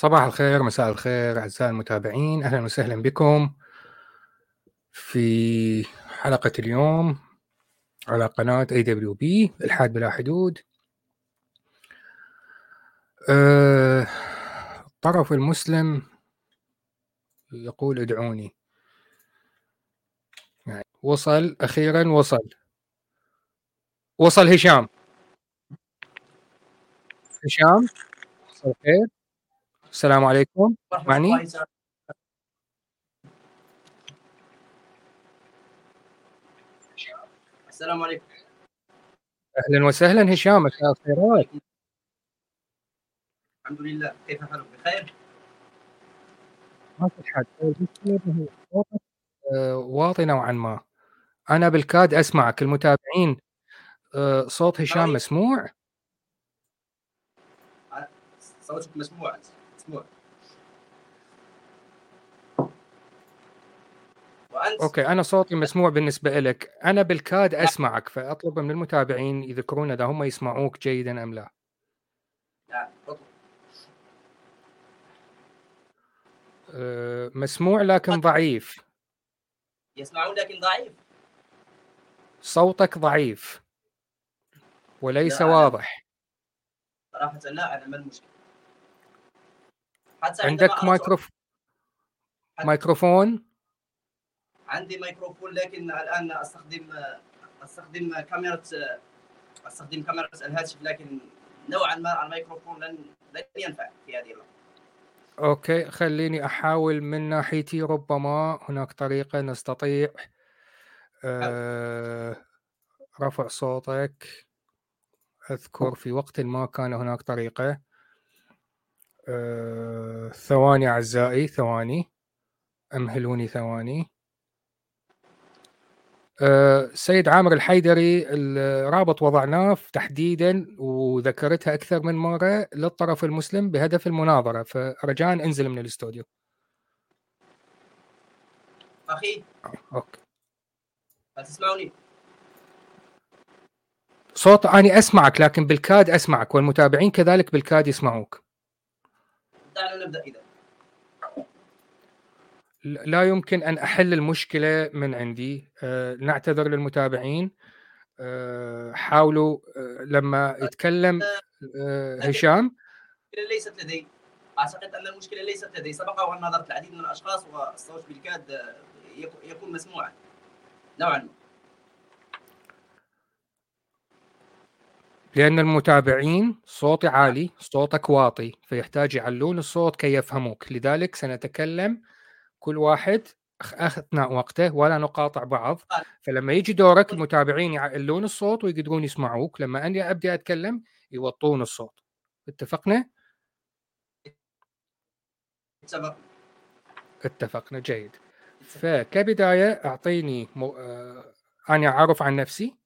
صباح الخير مساء الخير أعزائي المتابعين. أهلا وسهلا بكم في حلقة اليوم على قناة اي دبليو بي الحاد بلا حدود. أه الطرف المسلم يقول ادعوني. يعني وصل أخيرا وصل. وصل هشام. هشام مساء الخير السلام عليكم. معني السلام عليكم. أهلا وسهلا. هشام مساء الخيرات. الحمد لله. كيف حالك؟ بخير؟ ما في حد. واطي نوعا ما. أنا بالكاد أسمعك. المتابعين آه، صوت هشام. مسموع؟ صوتك مسموع. وانت أوكي أنا صوتي مسموع بالنسبة لك أنا بالكاد أسمعك فأطلب من المتابعين يذكرون إذا هم يسمعوك جيدا أم لا. نعم مسموع لكن ضعيف. يسمعون لكن ضعيف. صوتك ضعيف. وليس لا، واضح. صراحة لا أنا ما المشكلة. حتى عندك مايكروف ميكروفون عندي ميكروفون لكن الآن أستخدم أستخدم كاميرا أستخدم كاميرا الهاتف لكن نوعا ما الميكروفون لن لن ينفع في هذه اللحظة أوكي خليني أحاول من ناحيتي ربما هناك طريقة نستطيع آه، رفع صوتك. أذكر في وقت ما كان هناك طريقة. آه، ثواني أعزائي ثواني. أمهلوني ثواني. آه، سيد عامر الحيدري الرابط وضعناه تحديدا وذكرتها أكثر من مرة للطرف المسلم بهدف المناظرة فرجاء أنزل من الاستوديو. أخي. أوكي. هل تسمعني؟ صوت أني أسمعك لكن بالكاد أسمعك والمتابعين كذلك بالكاد يسمعوك. دعنا نبدأ إذا. لا يمكن أن أحل المشكلة من عندي. آه، نعتذر للمتابعين. آه، حاولوا آه، لما يتكلم آه، هشام. ليست لدي. أعتقد أن المشكلة ليست لدي. سبق وأن نظرت العديد من الأشخاص والصوت بالكاد آه، يك- يكون مسموعا. نوعا ما. لأن المتابعين صوتي عالي صوتك واطي فيحتاج يعلون الصوت كي يفهموك. لذلك سنتكلم كل واحد أثناء وقته ولا نقاطع بعض. فلما يجي دورك المتابعين يعلون الصوت ويقدرون يسمعوك. لما أني ابدا أتكلم يوطون الصوت. اتفقنا؟ اتفق اتفقنا جيد. فكبداية أعطيني مو... آه... أنا أعرف عن نفسي.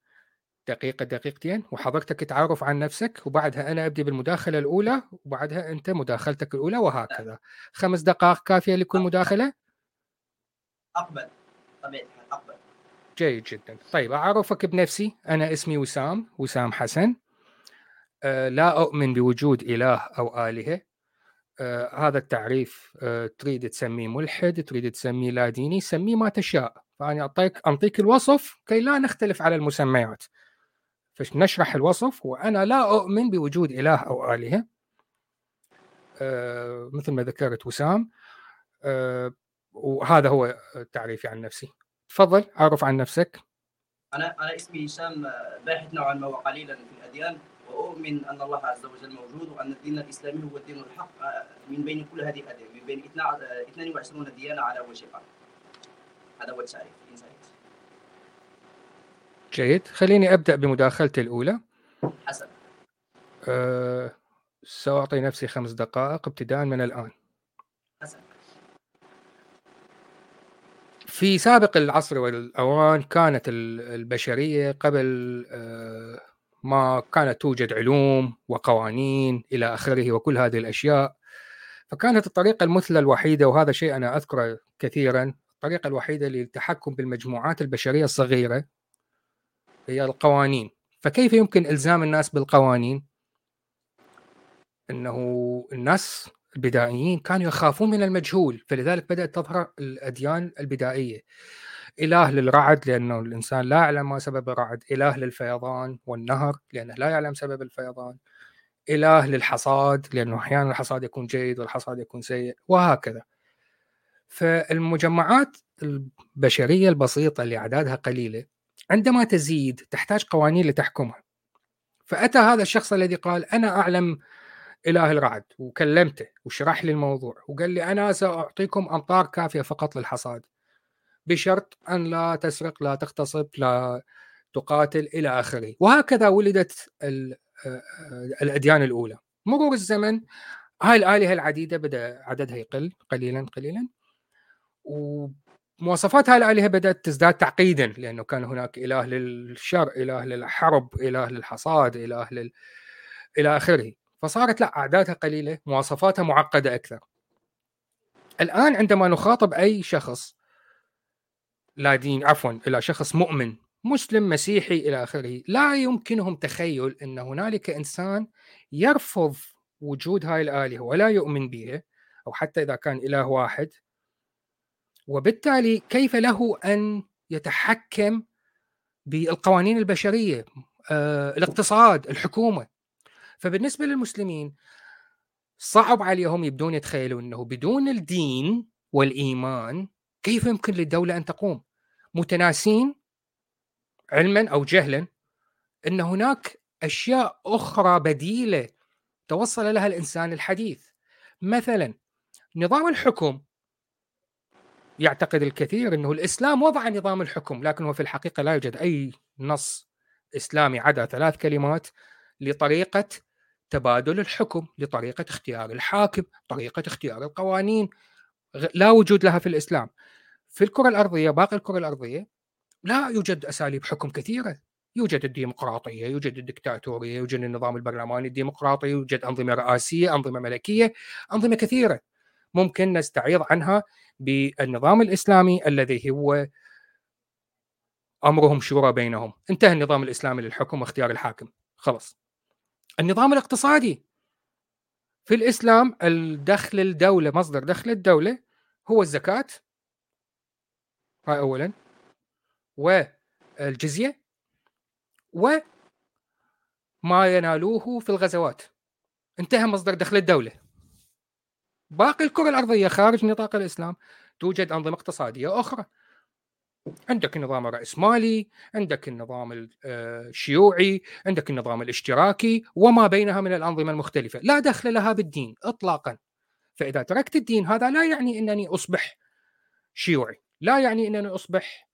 دقيقة دقيقتين وحضرتك تعرف عن نفسك وبعدها أنا أبدي بالمداخلة الأولى وبعدها أنت مداخلتك الأولى وهكذا. خمس دقائق كافية لكل مداخلة؟ أقبل. طبيعة الحال أقبل. جيد جدا. طيب أعرفك بنفسي. أنا اسمي وسام وسام حسن. أه لا أؤمن بوجود إله أو آلهة. أه هذا التعريف أه تريد تسميه ملحد تريد تسميه لا ديني سميه ما تشاء. فأنا أعطيك أعطيك الوصف كي لا نختلف على المسميات. فنشرح الوصف وأنا لا أؤمن بوجود إله أو آلهة. أه مثل ما ذكرت وسام. أه وهذا هو تعريفي عن نفسي. تفضل عرف عن نفسك. أنا أنا اسمي هشام آه، باحث نوعا ما وقليلا في الأديان وأؤمن أن الله عز وجل موجود وأن الدين الإسلامي هو الدين الحق آه، من بين كل هذه الأديان من بين 22 ديانة على وجه الأرض. هذا هو التعريف. جيد. خليني أبدأ بمداخلتي الأولى. حسنا أه سأعطي نفسي خمس دقائق ابتداء من الآن. حسنا في سابق العصر والأوان كانت ال- البشرية قبل آه، ما كانت توجد علوم وقوانين إلى آخره وكل هذه الأشياء فكانت الطريقة المثلى الوحيدة وهذا شيء أنا أذكره كثيرا الطريقة الوحيدة للتحكم بالمجموعات البشرية الصغيرة هي القوانين. فكيف يمكن إلزام الناس بالقوانين؟ أنه الناس البدائيين كانوا يخافون من المجهول فلذلك بدأت تظهر الأديان البدائية. إله للرعد لأنه الإنسان لا يعلم ما سبب الرعد. إله للفيضان والنهر لأنه لا يعلم سبب الفيضان. إله للحصاد لأنه أحيانا الحصاد يكون جيد والحصاد يكون سيء وهكذا. فالمجمعات البشرية البسيطة اللي اعدادها قليلة عندما تزيد تحتاج قوانين لتحكمها. فأتى هذا الشخص الذي قال أنا أعلم إله الرعد وكلمته وشرح لي الموضوع وقال لي أنا سأعطيكم أمطار كافية فقط للحصاد. بشرط أن لا تسرق لا تغتصب لا تقاتل إلى آخره. وهكذا ولدت الأديان الأولى. مرور الزمن هاي الآلهة العديدة بدأ عددها يقل قليلا قليلا. ومواصفات هاي الالهه بدأت تزداد تعقيدا لأنه كان هناك إله للشر إله للحرب إله للحصاد إله لل... إلى آخره. فصارت لا أعدادها قليلة مواصفاتها معقدة أكثر. الآن عندما نخاطب أي شخص لا دين عفوا إلى شخص مؤمن مسلم مسيحي إلى آخره لا يمكنهم تخيل أن هنالك إنسان يرفض وجود هاي الآلهة ولا يؤمن بها أو حتى إذا كان إله واحد وبالتالي كيف له أن يتحكم بالقوانين البشرية آه، الاقتصاد الحكومة؟ فبالنسبة للمسلمين صعب عليهم يبدون يتخيلوا إنه بدون الدين والإيمان كيف يمكن للدولة أن تقوم؟ متناسين علما أو جهلا إن هناك أشياء أخرى بديلة توصل لها الإنسان الحديث. مثلا نظام الحكم يعتقد الكثير إنه الإسلام وضع نظام الحكم لكن هو في الحقيقة لا يوجد أي نص إسلامي عدا ثلاث كلمات لطريقة تبادل الحكم لطريقة اختيار الحاكم طريقة اختيار القوانين لا وجود لها في الإسلام. في الكرة الأرضية باقي الكرة الأرضية لا يوجد أساليب حكم كثيرة. يوجد الديمقراطية يوجد الدكتاتورية يوجد النظام البرلماني الديمقراطي يوجد أنظمة رئاسية أنظمة ملكية أنظمة كثيرة. ممكن نستعيض عنها بالنظام الإسلامي الذي هو أمرهم شورى بينهم. انتهى النظام الإسلامي للحكم واختيار الحاكم. خلص النظام الاقتصادي. في الإسلام الدخل الدولة مصدر دخل الدولة هو الزكاة. هاي اولا. والجزية. وما ينالوه في الغزوات. انتهى مصدر دخل الدولة. باقي الكرة الأرضية خارج نطاق الإسلام توجد أنظمة اقتصادية أخرى. عندك النظام الرأسمالي عندك النظام الشيوعي عندك النظام الاشتراكي وما بينها من الأنظمة المختلفة. لا دخل لها بالدين إطلاقا. فإذا تركت الدين هذا لا يعني أنني أصبح شيوعي لا يعني أنني أصبح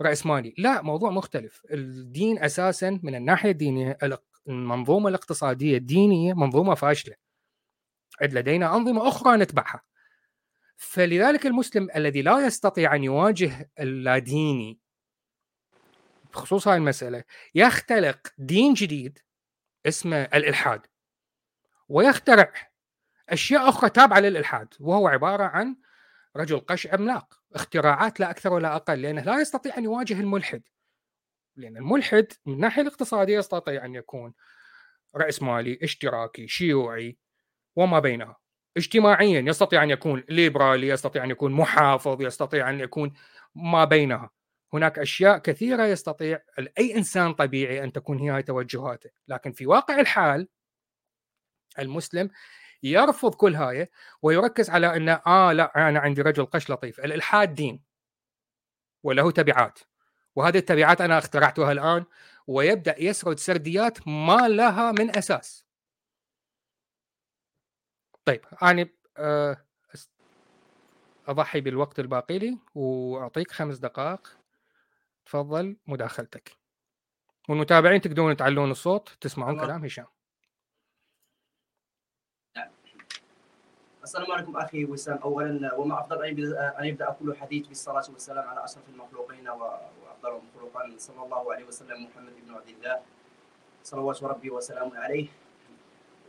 رأسمالي. لا موضوع مختلف. الدين أساسا من الناحية الدينية المنظومة الاقتصادية الدينية منظومة فاشلة. عد لدينا أنظمة أخرى نتبعها. فلذلك المسلم الذي لا يستطيع أن يواجه اللاديني بخصوص هاي المسألة يختلق دين جديد اسمه الإلحاد ويخترع أشياء أخرى تابعة للإلحاد وهو عبارة عن رجل قش عملاق اختراعات لا أكثر ولا أقل لأنه لا يستطيع أن يواجه الملحد. لأن الملحد من الناحية الاقتصادية يستطيع أن يكون راسمالي اشتراكي شيوعي وما بينها. اجتماعيا يستطيع أن يكون ليبرالي يستطيع أن يكون محافظ يستطيع أن يكون ما بينها. هناك أشياء كثيرة يستطيع أي إنسان طبيعي أن تكون هي توجهاته. لكن في واقع الحال المسلم يرفض كل هاي ويركز على انه آه لا أنا عندي رجل قش لطيف. الالحاد دين وله تبعات. وهذه التبعات أنا اخترعتها الآن ويبدأ يسرد سرديات ما لها من أساس. طيب أنا آه، أضحي بالوقت الباقي لي وأعطيك خمس دقائق. تفضل مداخلتك. والمتابعين تقدرون تعلون الصوت تسمعون كلام هشام. السلام عليكم أخي وسام. اولا وما أفضل أن يبدأ كل حديث بالصلاة والسلام على أشرف المخلوقين وافضلهم خلقا صلى الله عليه وسلم محمد بن عبد الله. صلوات ربي وسلامه عليه.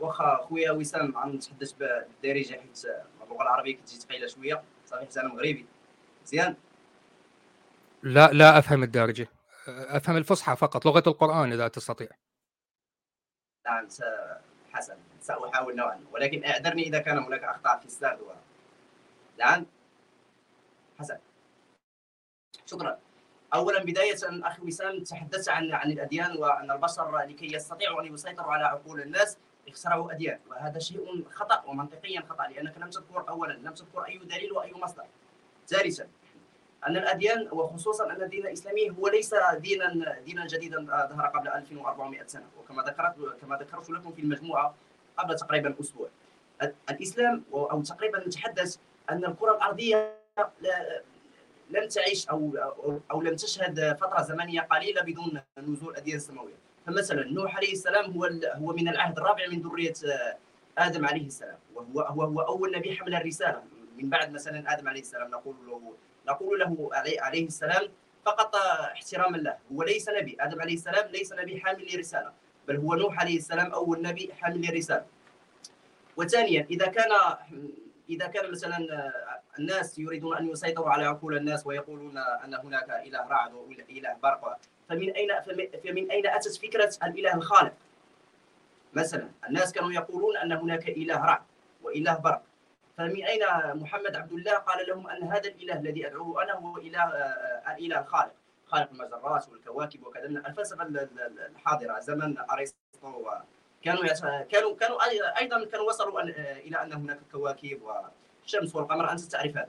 واخا خويا وسام عم نتحدث بالدارجه حيت اللغة العربية كتجي ثقيله شوية صافي حيت أنا مغربي. مزيان؟ لا لا أفهم الدارجه أفهم الفصحى فقط لغة القرآن إذا تستطيع. نعم حسن. ساحاول نوعا ولكن اعذرني إذا كان هناك أخطاء في السرد و... الان حسن. شكرا. اولا بداية أخي وسام تحدثت عن عن الأديان وأن البشر لكي يستطيعوا أن يسيطروا على عقول الناس. اخترعوا أديان. وهذا شيء خطأ ومنطقيا خطأ لأنك لم تذكر اولا لم تذكر أي دليل وأي مصدر. ثالثا أن الأديان وخصوصا أن الدين الإسلامي هو ليس دينا دينا جديدا ظهر قبل 1400 سنة. وكما ذكرت كما ذكرت لكم في المجموعة قبل تقريبا أسبوع. الإسلام أو تقريبا نتحدث أن الكرة الأرضية لم تعيش أو أو لم تشهد فترة زمنية قليلة بدون نزول أديان سماوية. فمثلا نوح عليه السلام هو هو من العهد الرابع من ذرية آدم عليه السلام. وهو هو هو أول نبي حمل الرسالة. من بعد مثلا آدم عليه السلام نقول له نقول له عليه السلام فقط احتراما له. هو ليس نبي. آدم عليه السلام ليس نبي حامل لرساله بل هو نوح عليه السلام أول نبي حامل لرساله وثانيا إذا كان إذا كان مثلا الناس يريدون أن يسيطروا على عقول الناس ويقولون أن هناك إله رعد واله برق فمن اين فمن أين أتت فكرة الإله الخالق؟ مثلا الناس كانوا يقولون أن هناك إله رعد وإله برق فمن أين محمد عبد الله قال لهم أن هذا الإله الذي أدعوه أنا هو اله الاله الخالق خالق المجرات والكواكب وكذا. من الفلسفة الحاضرة زمن أرسطو كانوا كانوا كانوا أيضا كانوا وصلوا إلى أن هناك كواكب والشمس والقمر. أنت تعرف هذا؟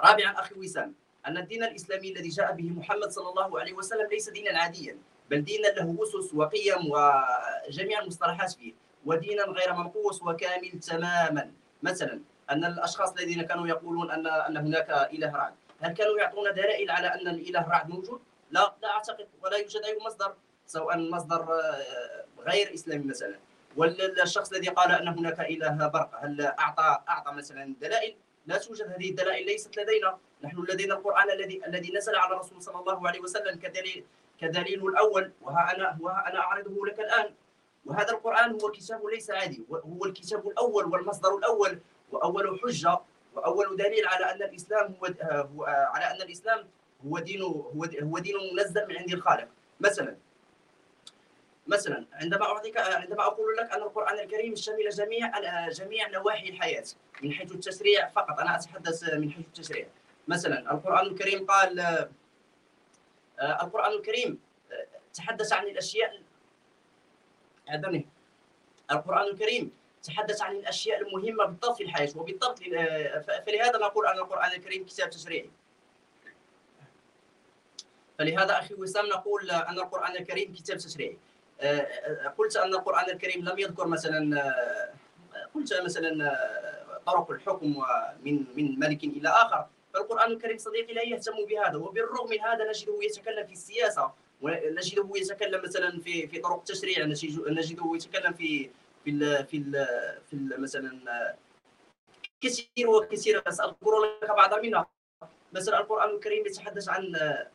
رابعا أخي وسام. أن الدين الإسلامي الذي جاء به محمد صلى الله عليه وسلم ليس دينا عاديا بل دينا له أسس وقيم وجميع المصطلحات فيه ودينا غير منقوص وكامل تماما مثلا أن الأشخاص الذين كانوا يقولون ان أن هناك إله رعد هل كانوا يعطون دلائل على أن الإله رعد موجود؟ لا لا أعتقد ولا يوجد أي مصدر سواء مصدر آه، غير إسلامي مثلا والشخص الذي قال أن هناك إله برق هل اعطى أعطى مثلا دلائل؟ لا توجد هذه الدلائل ليست لدينا نحن لدينا القرآن الذي الذي نزل على الرسول صلى الله عليه وسلم كدليل كدليل الأول وها أنا وها أنا أعرضه لك الآن. وهذا القرآن هو كتاب ليس عادي. هو الكتاب الأول والمصدر الأول وأول حجة وأول دليل على أن الإسلام هو, هو على أن الإسلام هو دين هو هو دين منزل من عند الخالق. مثلا مثلا عندما اعطيك عندما أقول لك أن القرآن الكريم شمل جميع جميع نواحي الحياة من حيث التشريع فقط. أنا أتحدث من حيث التشريع مثلا القرآن الكريم قال القرآن الكريم تحدث عن الأشياء اعذرني القرآن الكريم تحدث عن الأشياء المهمة بالضبط في الحياة وبالضبط فلهذا نقول أن القرآن الكريم كتاب تشريعي فلهذا أخي وسام نقول أن القرآن الكريم كتاب تشريعي آه، آه، قلت أن القرآن الكريم لم يذكر مثلا آه، قلت مثلا طرق الحكم من من ملك إلى آخر. فالقرآن الكريم صديقي لا يهتم بهذا وبالرغم من هذا نجده يتكلم في السياسة ونجده يتكلم مثلا في في طرق التشريع نجده يتكلم في في ال في ال في ال مثلا كثير وكثير. ساذكر لك بعض منها. مثلا القرآن الكريم يتحدث عن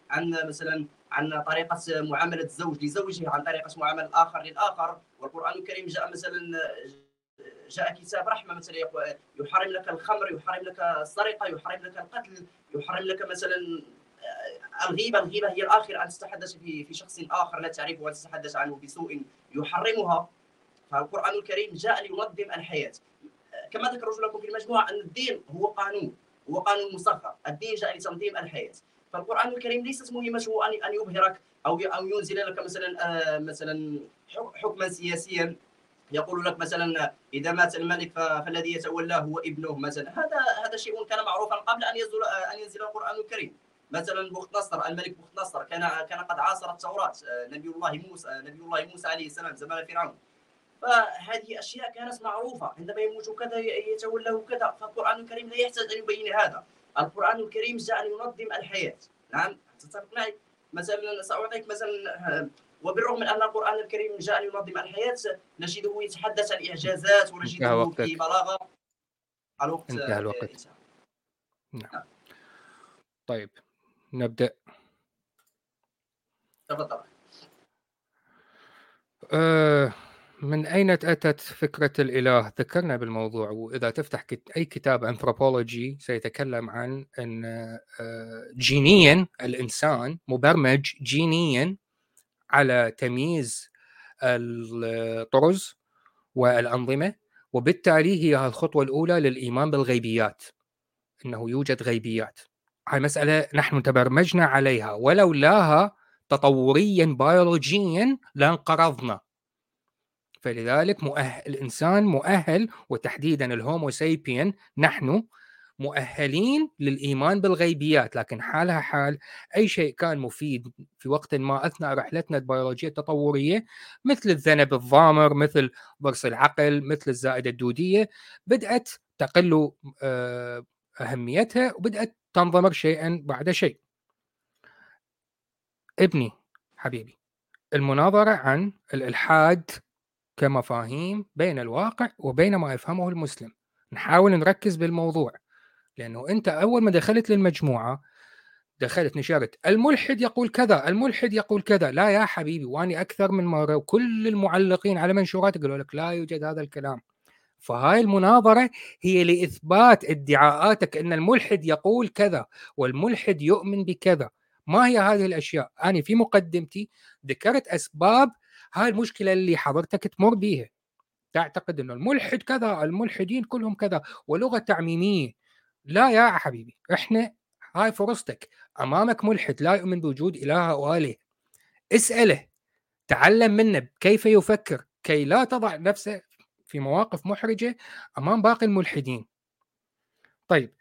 عن مثلا عن طريقة معاملة الزوج لزوجه عن طريقة معاملة الآخر للآخر. والقرآن الكريم جاء مثلا جاء كتاب رحمه مثلا يحرم لك الخمر يحرم لك السرقة يحرم لك القتل يحرم لك مثلا الغيبة الغيبة هي الآخر أن تتحدث في شخص آخر لا تعرفه وتتحدث عنه بسوء يحرمها. فالقرآن الكريم جاء لينظم الحياة. كما ذكرت لكم في المجموعة أن الدين هو قانون هو قانون مصغر الدين جاء لتنظيم الحياة. فالقرآن الكريم ليست مهمته أن أن يبهرك أو أو ينزل لك مثلا آه، مثلا حكما سياسيا. يقول لك مثلا إذا مات الملك فالذي يتولاه هو ابنه. مثلا هذا هذا شيء كان معروفا قبل أن ينزل أن ينزل القرآن الكريم. مثلا بخت نصر الملك بخت نصر كان كان قد عاصر التوراة آه، نبي الله موسى نبي الله موسى عليه السلام زمان فرعون. فهذه أشياء كانت معروفة عندما يموت كذا يتولاه كذا فالقرآن الكريم لا يحتاج أن يبين هذا. القرآن الكريم جاء لينظم الحياة. نعم؟ تتفق معي؟ مثلا سأعطيك مثلا وبالرغم من أن القرآن الكريم جاء لينظم الحياة نجده يتحدث عن اعجازات ونجده في بلاغة. الوقت انتهى الوقت. نعم. طيب نبدأ. تفضل. أه من أين أتت فكرة الإله؟ ذكرنا بالموضوع وإذا تفتح أي كتاب أنثروبولوجي سيتكلم عن أن أه جينيا الإنسان مبرمج جينيا على تمييز الطرز والأنظمة وبالتالي هي الخطوة الأولى للإيمان بالغيبيات أنه يوجد غيبيات. هاي مسألة نحن تبرمجنا عليها ولولاها تطوريا بيولوجيا لانقرضنا. فلذلك مؤهل الإنسان مؤهل وتحديدا الهومو سيبين نحن مؤهلين للإيمان بالغيبيات لكن حالها حال أي شيء كان مفيد في وقت ما أثناء رحلتنا البيولوجية التطورية مثل الذنب الضامر مثل ضرس العقل مثل الزائدة الدودية بدأت تقل آه، أهميتها وبدأت تنضمر شيئا بعد شيء. ابني حبيبي المناظرة عن الإلحاد كمفاهيم بين الواقع وبين ما يفهمه المسلم. نحاول نركز بالموضوع لأنه أنت أول ما دخلت للمجموعة دخلت نشرت الملحد يقول كذا الملحد يقول كذا لا يا حبيبي واني أكثر من مرة وكل المعلقين على منشورات يقولوا لك لا يوجد هذا الكلام. فهاي المناظرة هي لإثبات ادعاءاتك أن الملحد يقول كذا والملحد يؤمن بكذا. ما هي هذه الأشياء؟ أنا في مقدمتي ذكرت أسباب هاي المشكلة اللي حضرتك تمر بيها. تعتقد أن الملحد كذا الملحدين كلهم كذا ولغة تعميمية. لا يا حبيبي إحنا هاي فرصتك. أمامك ملحد لا يؤمن بوجود إله أو اله اسأله تعلم منه كيف يفكر كي لا تضع نفسه في مواقف محرجة أمام باقي الملحدين. طيب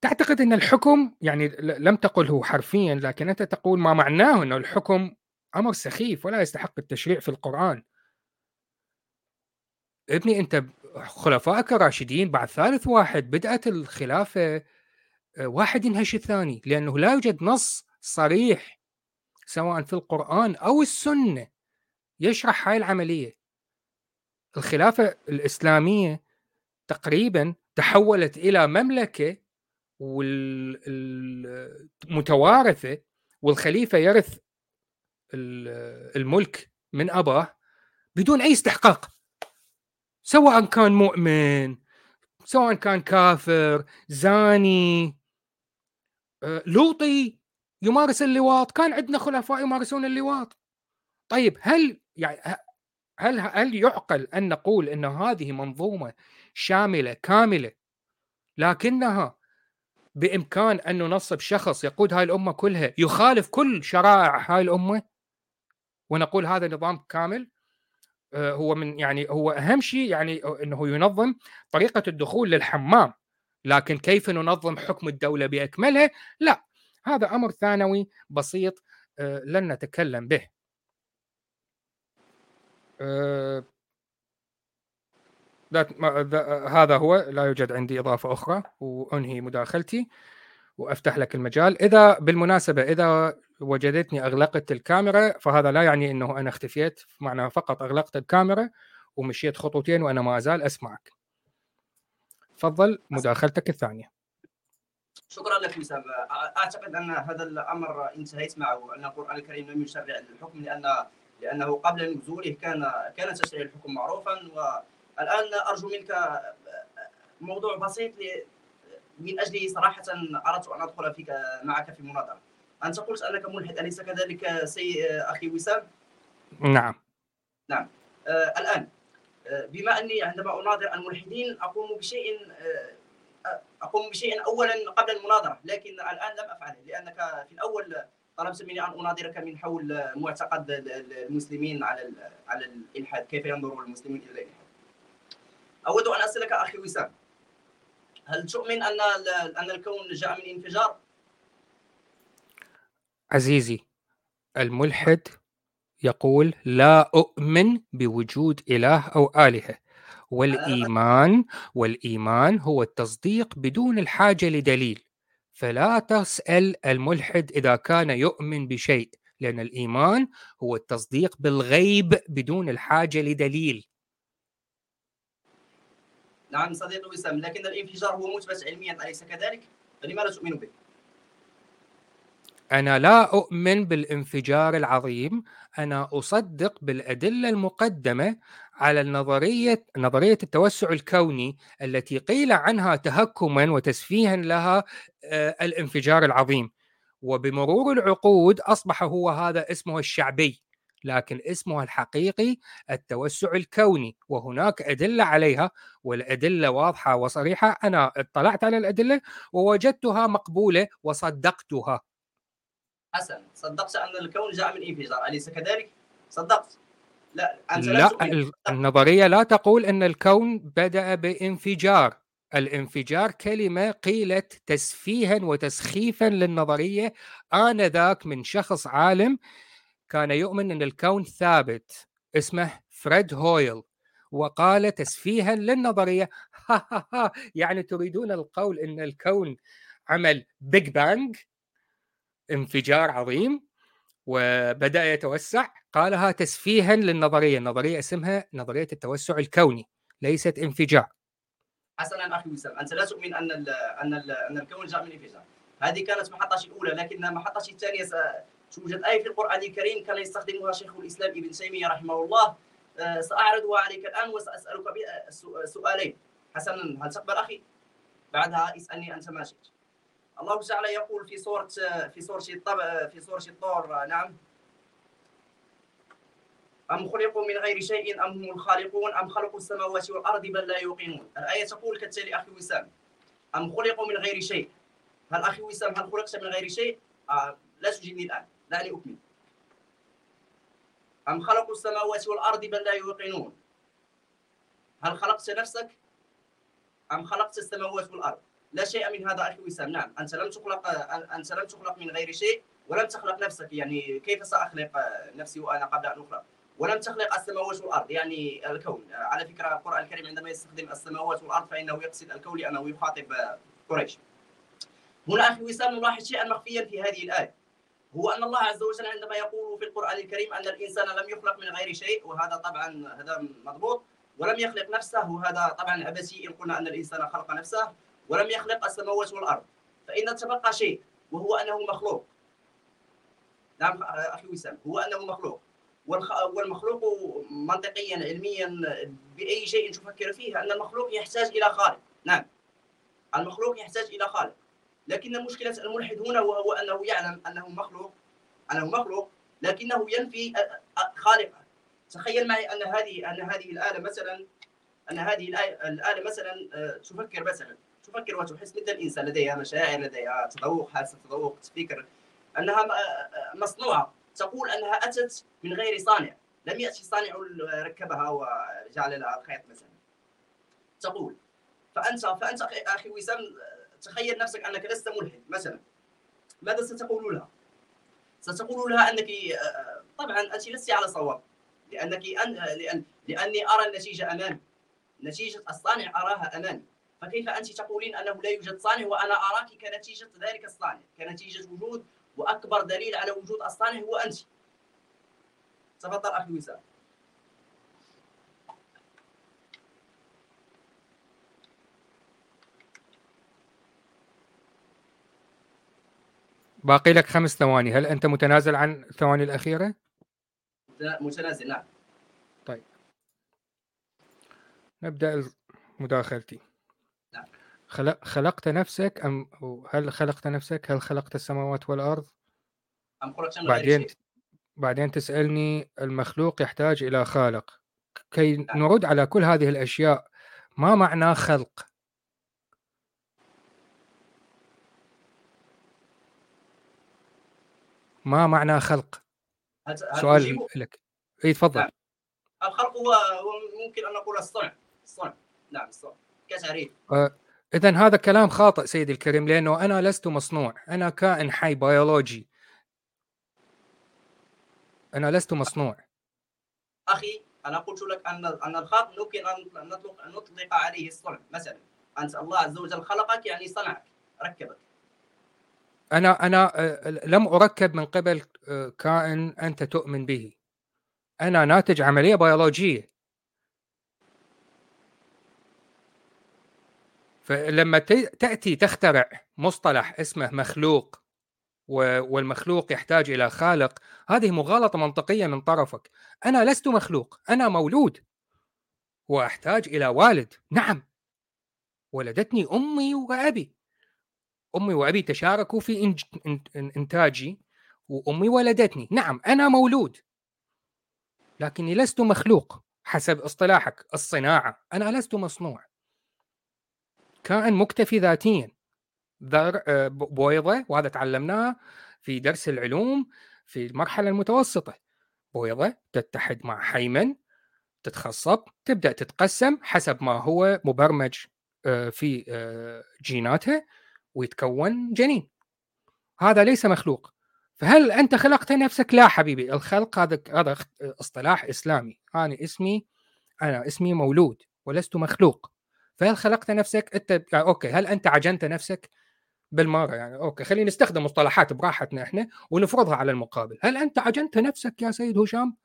تعتقد أن الحكم يعني لم تقله حرفيا لكن أنت تقول ما معناه انه الحكم أمر سخيف ولا يستحق التشريع في القرآن. ابني أنت خلفائك الراشدين بعد ثالث واحد بدأت الخلافة آه، واحد ينهش الثاني لأنه لا يوجد نص صريح سواء في القرآن أو السنة يشرح هاي العملية. الخلافة الإسلامية تقريبا تحولت إلى مملكة والمتوارثة والخليفة يرث الملك من أباه بدون أي استحقاق. سواء كان مؤمن سواء كان كافر زاني آه، لوطي يمارس اللواط. كان عندنا خلفاء يمارسون اللواط. طيب هل يعني هل هل يعقل أن نقول أن هذه منظومة شاملة كاملة لكنها بإمكان أن ننصب شخص يقود هاي الأمة كلها يخالف كل شرائع هاي الأمة ونقول هذا نظام كامل؟ هو من يعني هو أهم شيء يعني إنه ينظم طريقة الدخول للحمام. لكن كيف ننظم حكم الدولة بأكملها؟ لا هذا أمر ثانوي بسيط آه، لن نتكلم به. آه، هذا هو لا يوجد عندي إضافة أخرى وأنهي مداخلتي وأفتح لك المجال. إذا بالمناسبة إذا وجدتني أغلقت الكاميرا فهذا لا يعني إنه أنا اختفيت معنى فقط أغلقت الكاميرا ومشيت خطوتين وأنا ما أزال أسمعك. تفضل مداخلتك الثانية. شكرا لك وسام أعتقد أن هذا الأمر انتهيت معه أن القرآن الكريم لم يشرع الحكم لأن لأنه قبل نزوله كان كان تشريع الحكم معروفا والآن أرجو منك موضوع بسيط من أجله صراحة أردت أن أدخل فيك معك في مناظرة. انت قلت انك ملحد أليس كذلك سي أخي وسام؟ نعم. نعم. آه الآن آه بما أني عندما أناظر الملحدين أقوم بشيء آه أقوم بشيء اولا قبل المناظرة لكن الآن لم افعله لأنك في الأول طلبت مني أن أناظرك من حول معتقد المسلمين على على الإلحاد. كيف ينظر المسلمين إلى الإلحاد؟ أود أن أسألك أخي وسام هل تؤمن أن أن الكون جاء من انفجار؟ عزيزي الملحد يقول لا أؤمن بوجود إله أو آلهة والإيمان والإيمان هو التصديق بدون الحاجة لدليل فلا تسأل الملحد إذا كان يؤمن بشيء لأن الإيمان هو التصديق بالغيب بدون الحاجة لدليل نعم صديقي وسام لكن الانفجار هو مثبت علميا أليس كذلك؟ فلماذا تؤمن به؟ أنا لا أؤمن بالانفجار العظيم أنا أصدق بالأدلة المقدمة على النظرية نظرية التوسع الكوني التي قيل عنها تهكما وتسفيها لها آه، الانفجار العظيم. وبمرور العقود أصبح هو هذا اسمه الشعبي لكن اسمها الحقيقي التوسع الكوني وهناك أدلة عليها والأدلة واضحة وصريحة. أنا اطلعت على الأدلة ووجدتها مقبولة وصدقتها. حسن صدقت أن الكون جاء من إنفجار أليس كذلك؟ صدقت. لا أنت لا, لا النظرية لا تقول أن الكون بدأ بانفجار. الانفجار كلمة قيلت تسفيها وتسخيفا للنظرية آنذاك من شخص عالم كان يؤمن أن الكون ثابت اسمه فريد هويل وقال تسفيها للنظرية. ها ها ها يعني تريدون القول أن الكون عمل big bang انفجار عظيم وبدأ يتوسع. قالها تسفيها للنظرية النظرية اسمها نظرية التوسع الكوني ليست انفجار. حسنا أخي وسام أنت لا تؤمن أن ال أن ال أن الكون جاء من انفجار. هذه كانت محطتي الأولى لكن محطتي الثانية توجد آية في القرآن الكريم كان يستخدمها شيخ الإسلام ابن تيمية رحمه الله. آه، سأعرضها عليك الآن وسأسألك سؤالين. حسنا هل تقبل أخي؟ بعدها اسألني أنت ما شئت. الله تعالى يقول في سورة في سورة في سورة الطور نعم. أم خلقوا من غير شيء؟ أم هم الخالقون؟ أم خلقوا السماوات والأرض بل لا يوقنون؟ الآية تقول كالتالي أخي وسام. أم خلقوا من غير شيء؟ هل أخي وسام هل خلقت من غير شيء؟ آه لا تجيبني الآن دعني أكمل أم خلقوا السماوات والأرض بل لا يوقنون؟ هل خلقت نفسك؟ أم خلقت السماوات والأرض؟ لا شيء من هذا أخي وسام. نعم. أنت لم تخلق أنت لم تخلق من غير شيء ولم تخلق نفسك. يعني كيف سأخلق نفسي وأنا قبل أن أخلق؟ ولم تخلق السماوات والأرض يعني الكون. على فكرة القرآن الكريم عندما يستخدم السماوات والأرض فإنه يقصد الكون لأنه يخاطب قريش. هنا أخي وسام نلاحظ شيئا مخفيا في هذه الآية. هو أن الله عز وجل عندما يقول في القرآن الكريم أن الإنسان لم يخلق من غير شيء وهذا طبعا هذا مضبوط. ولم يخلق نفسه وهذا طبعا عبثي إن قلنا أن الإنسان خلق نفسه ولم يخلق السماوات والأرض فإن تبقى شيء وهو أنه مخلوق. نعم أخي وسام هو أنه مخلوق. والمخلوق منطقيا علميا بأي شيء تفكر فيه أن المخلوق يحتاج إلى خالق. نعم. المخلوق يحتاج إلى خالق. لكن مشكلة الملحد هنا وهو أنه يعلم أنه مخلوق أنه مخلوق لكنه ينفي خالقه. تخيل معي أن هذه أن هذه الآلة مثلا أن هذه الآلة مثلا آه، تفكر مثلا. تفكر وتحس مثل الإنسان لديها مشاعر لديها تذوق حاسة تذوق تفكر أنها آه، مصنوعة. تقول أنها أتت من غير صانع. لم يأتي صانع ركبها وجعل لها الخيط مثلا. تقول فأنت فأنت أخي وسام تخيل نفسك أنك لست ملحد مثلا. ماذا ستقول لها؟ ستقول لها أنك طبعا أنت لست على صواب. لأنك أن لأن لأني أرى النتيجة امامي نتيجة الصانع أراها امامي فكيف أنت تقولين أنه لا يوجد صانع وأنا أراك كنتيجة ذلك الصانع كنتيجة وجود وأكبر دليل على وجود الصانع هو أنت. تفضل أخي وسام باقي لك خمس ثواني. هل أنت متنازل عن الثواني الأخيرة؟ متنازل نعم. طيب. نبدأ مداخلتي خلق خلقت نفسك أم هل خلقت نفسك؟ هل خلقت السماوات والأرض؟ أم خلقت بعدين بعدين تسألني المخلوق يحتاج إلى خالق. كي نعم. نرد على كل هذه الأشياء ما معنى خلق؟ ما معنى خلق؟ سؤال لك. اي تفضل. نعم. الخلق هو ممكن أن نقول الصنع الصنع. نعم الصنع. كتعريف آه. اذا هذا كلام خاطئ سيدي الكريم لأنه أنا لست مصنوع أنا كائن حي بيولوجي أنا لست مصنوع. أخي أنا قلت لك أن أن الخلق ممكن أن نطلق نطلق عليه الصنع مثلا. انت الله عز وجل خلقك يعني صنعك ركبك. أنا أنا لم أركب من قبل كائن أنت تؤمن به. أنا ناتج عملية بيولوجيه فلما تأتي تخترع مصطلح اسمه مخلوق والمخلوق يحتاج إلى خالق هذه مغالطة منطقية من طرفك. أنا لست مخلوق أنا مولود. وأحتاج إلى والد. نعم. ولدتني أمي وأبي. أمي وأبي تشاركوا في إنتاجي وأمي ولدتني. نعم أنا مولود. لكني لست مخلوق حسب اصطلاحك الصناعة. أنا لست مصنوع. كائن مكتفي ذاتيا. ذر آه، بويضة وهذا تعلمناه في درس العلوم في المرحلة المتوسطة. بويضة تتحد مع حيمن تتخصب تبدأ تتقسم حسب ما هو مبرمج آه، في آه، جيناتها ويتكون جنين. هذا ليس مخلوق. فهل أنت خلقت نفسك؟ لا حبيبي. الخلق هذا هذا اصطلاح إسلامي. أنا اسمي أنا اسمي مولود ولست مخلوق. فهل خلقت نفسك؟ أنت يعني okay هل أنت عجنت نفسك؟ بالمرة يعني okay خلينا نستخدم مصطلحات براحتنا إحنا ونفرضها على المقابل. هل أنت عجنت نفسك يا سيد هشام؟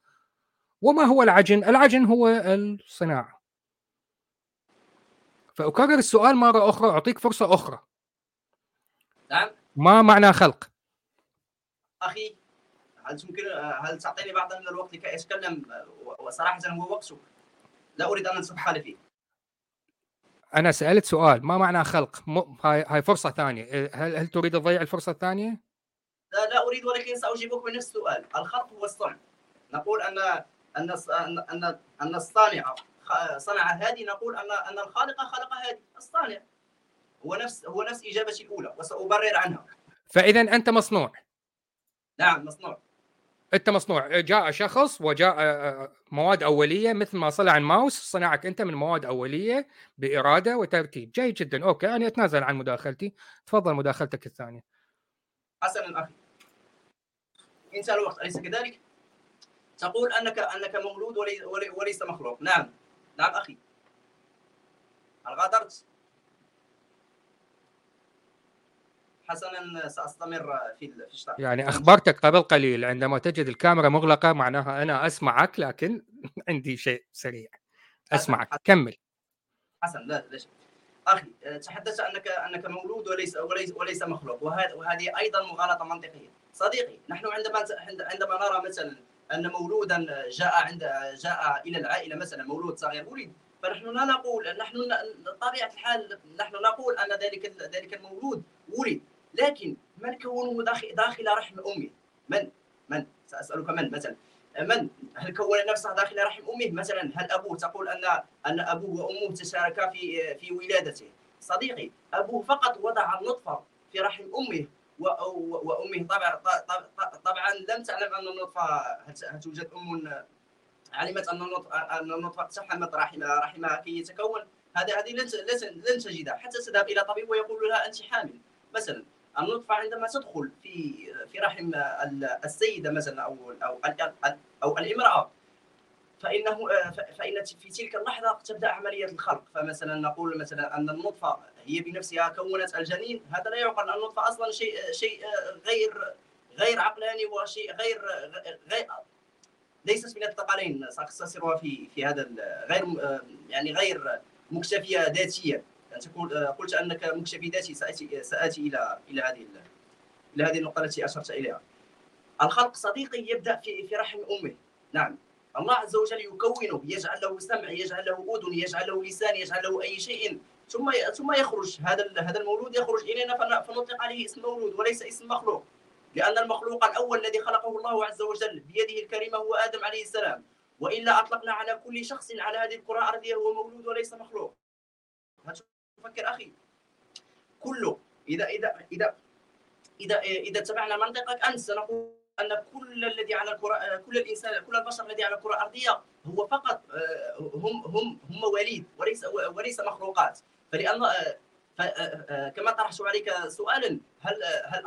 وما هو العجن؟ العجن هو الصناعة. فأكرر السؤال مرة أخرى أعطيك فرصة أخرى. نعم. ما معنى خلق؟ أخي هل تمكن هل تعطيني بعض من الوقت لكي أتكلم؟ وصراحة هو وقتك. لا أريد أن انصب حالي فيه. أنا سألت سؤال ما معنى خلق؟ م... هاي هاي فرصة ثانية. هل هل تريد تضيع الفرصة الثانية؟ لا لا أريد ولكن سأجيبك بنفس السؤال الخلق هو الصنع. نقول أن أن أن أن الصانع صنع هذه نقول أن أن الخالق خلق هذه الصانع. هو نفس هو نفس إجابتي الأولى وسأبرر عنها. فإذا أنت مصنوع. نعم مصنوع. أنت مصنوع. جاء شخص وجاء آه، مواد أولية مثل ما صنع الماوس. صنعك أنت من مواد أولية بإرادة وترتيب جيد جدا. أوكي أنا أتنازل عن مداخلتي. تفضل مداخلتك الثانية. حسنا أخي. انسى الوقت أليس كذلك؟ تقول أنك أنك مولود وليس مخلوق. نعم. نعم أخي. هل غادرت؟ حسنا سأستمر في الشرح. يعني أخبرتك قبل قليل عندما تجد الكاميرا مغلقة معناها أنا أسمعك لكن عندي شيء سريع. أسمعك. حسن. كمل. حسن لا ليش أخي تحدثت أنك أنك مولود وليس وليس وليس مخلوق وهذه أيضا مغالطة منطقية. صديقي نحن عندما عندما نرى مثلا أن مولودا جاء عند جاء إلى العائلة مثلا مولود صغير ولد فنحن لا نقول نحن طبيعة الحال نحن نقول أن ذلك ذلك المولود ولد. لكن من كونه داخل داخل رحم أمه؟ من؟ من؟ سأسألك من مثلا. من؟ هل كون نفسه داخل رحم أمه؟ مثلا هل أبوه؟ تقول ان أن أبوه وأمه تشاركا في في ولادته. صديقي أبوه فقط وضع النطفة في رحم أمه وأمه. طبعا طبعا لم تعلم أن النطفه هل توجد أم؟ علمت أن النطفه أن النطفة تحمل رحم رحمها كي يتكون. هذه هذه لن لن تجدها. حتى تذهب إلى طبيب ويقول لها أنت حامل. مثلا. النطفه عندما تدخل في في رحم السيدة مثلا أو أو أو الإمرأة فإنه فإن في تلك اللحظة تبدأ عملية الخلق. فمثلا نقول مثلا أن النطفة هي بنفسها كونت الجنين هذا لا يعقل أن النطفة أصلا شيء شيء غير غير عقلاني وشيء غير غير ليست من الثقلين. سأختصرها في في هذا غير يعني غير مكتفية ذاتيا. انت قلت أنك مكتفي ذاتي سأتي سأتي إلى إلى هذه إلى هذه النقطة التي أشرت إليها. الخلق صديقي يبدأ في في رحم أمه. نعم. الله عز وجل يكونه يجعل له سمع يجعل له أذن يجعل له لسان يجعل له أي شيء. ثم ثم يخرج هذا هذا المولود يخرج إلينا فنطلق عليه اسم مولود وليس اسم مخلوق. لأن المخلوق الأول الذي خلقه الله عز وجل بيده الكريمة هو آدم عليه السلام. وإلا أطلقنا على كل شخص على هذه الكره الارضيه هو مولود وليس مخلوق. فكر أخي. كله إذا إذا إذا إذا إذا اتبعنا منطقك أنت سنقول أن كل الذي على الكره كل الإنسان كل البشر الذي على الكره الأرضية هو فقط آه، هم هم هم مواليد وليس وليس مخلوقات. فلأن آه، آه، كما طرحت عليك سؤالا هل هل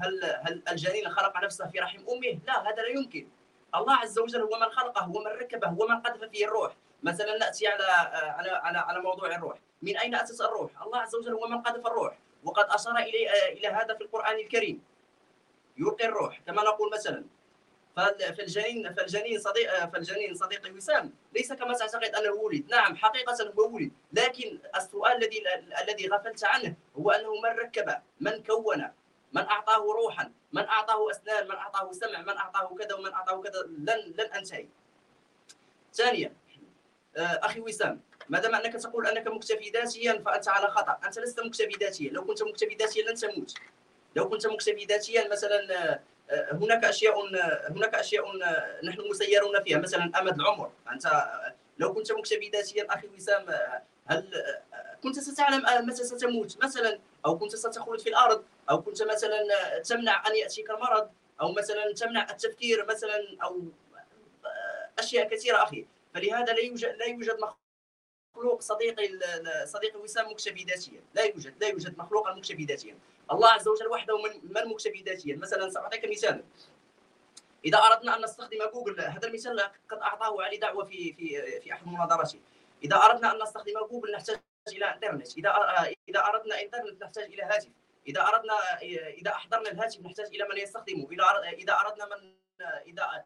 هل هل الجنين خلق نفسه في رحم أمه؟ لا هذا لا يمكن. الله عز وجل هو من خلقه هو من ركبه هو من قذف فيه الروح. مثلا نأتي على على على على موضوع الروح. من أين اتت الروح؟ الله عز وجل هو من قذف الروح. وقد أشار إلى إلى هذا في القرآن الكريم. يلقي الروح كما نقول مثلا. فالجنين فالجنين صديق فالجنين صديقي وسام ليس كما تعتقد أنه ولد، نعم حقيقة هو ولد، لكن السؤال الذي الذي غفلت عنه هو أنه من ركب، من كون، من أعطاه روحا، من أعطاه أسنان، من أعطاه سمع، من أعطاه كذا؟ ومن أعطاه كذا؟ لن لن أنتهي. ثانيا آه، أخي وسام. ما دام أنك تقول أنك مكتفي ذاتيا فأنت على خطأ، أنت لست مكتفي ذاتيا، لو كنت مكتفي ذاتيا لن تموت. لو كنت مكتفي ذاتيا مثلا هناك أشياء هناك أشياء نحن مسيرون فيها. مثلا أمد العمر. أنت لو كنت مكتفي ذاتيا أخي وسام هل كنت ستعلم متى ستموت؟ مثلا أو كنت ستخلد في الأرض أو كنت مثلا تمنع أن يأتيك المرض أو مثلا تمنع التفكير مثلا أو أشياء كثيرة أخي. فلهذا لا يوجد لا يوجد مخلوق صديقي صديقي وسام مكتفي ذاتيا لا يوجد لا يوجد مخلوق مكتفي ذاتيا الله عز وجل وحده من من مكتفي ذاتيا مثلا سأعطيك مثال. إذا أردنا أن نستخدم جوجل هذا المثال قد أعطاه علي دعوة في في في أحد مناظراته إذا أردنا أن نستخدم جوجل نحتاج إلى إنترنت. إذا إذا أردنا إنترنت نحتاج إلى هاتف. إذا اردنا إذا أحضرنا الهاتف نحتاج إلى من يستخدمه. إذا إذا أردنا من إذا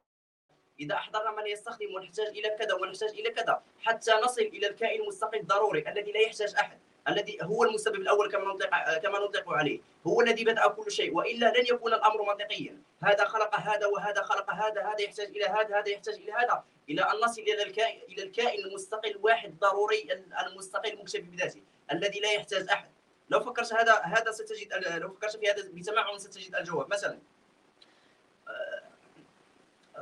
إذا احضرنا من يستخدم ونحتاج إلى كذا ونحتاج إلى كذا حتى نصل إلى الكائن المستقل الضروري الذي لا يحتاج أحد الذي هو المسبب الأول كما نطلق كما نطلق عليه هو الذي بدأ كل شيء وإلا لن يكون الأمر منطقيا. هذا خلق هذا وهذا خلق هذا هذا يحتاج إلى هذا هذا يحتاج إلى هذا. إلى أن نصل إلى الكائن إلى الكائن المستقل الواحد ضروري المستقل المكتفي بذاته الذي لا يحتاج أحد. لو فكرت هذا هذا ستجد لو فكرت في هذا بتمعن ستجد الجواب. مثلا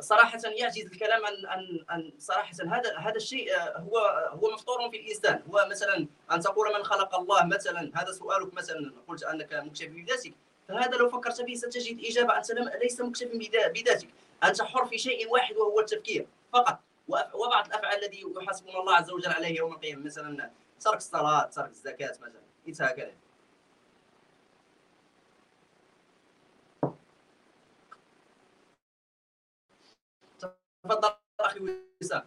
صراحة يعجز الكلام عن عن عن صراحة هذا هذا الشيء آه، هو هو مفطور في الإنسان. هو مثلا أن تقول من خلق الله مثلا هذا سؤالك مثلا قلت أنك مكتفي بذاتك. فهذا لو فكرت فيه ستجد إجابة انت ليس مكتفي بذاتك. أنت حر في شيء واحد وهو التفكير فقط. وبعض الأفعال التي يحاسبنا الله عز وجل عليها يوم القيامة مثلا ترك الصلاة ترك الزكاة مثلا إنتهى كلام تفضل أخي وسام.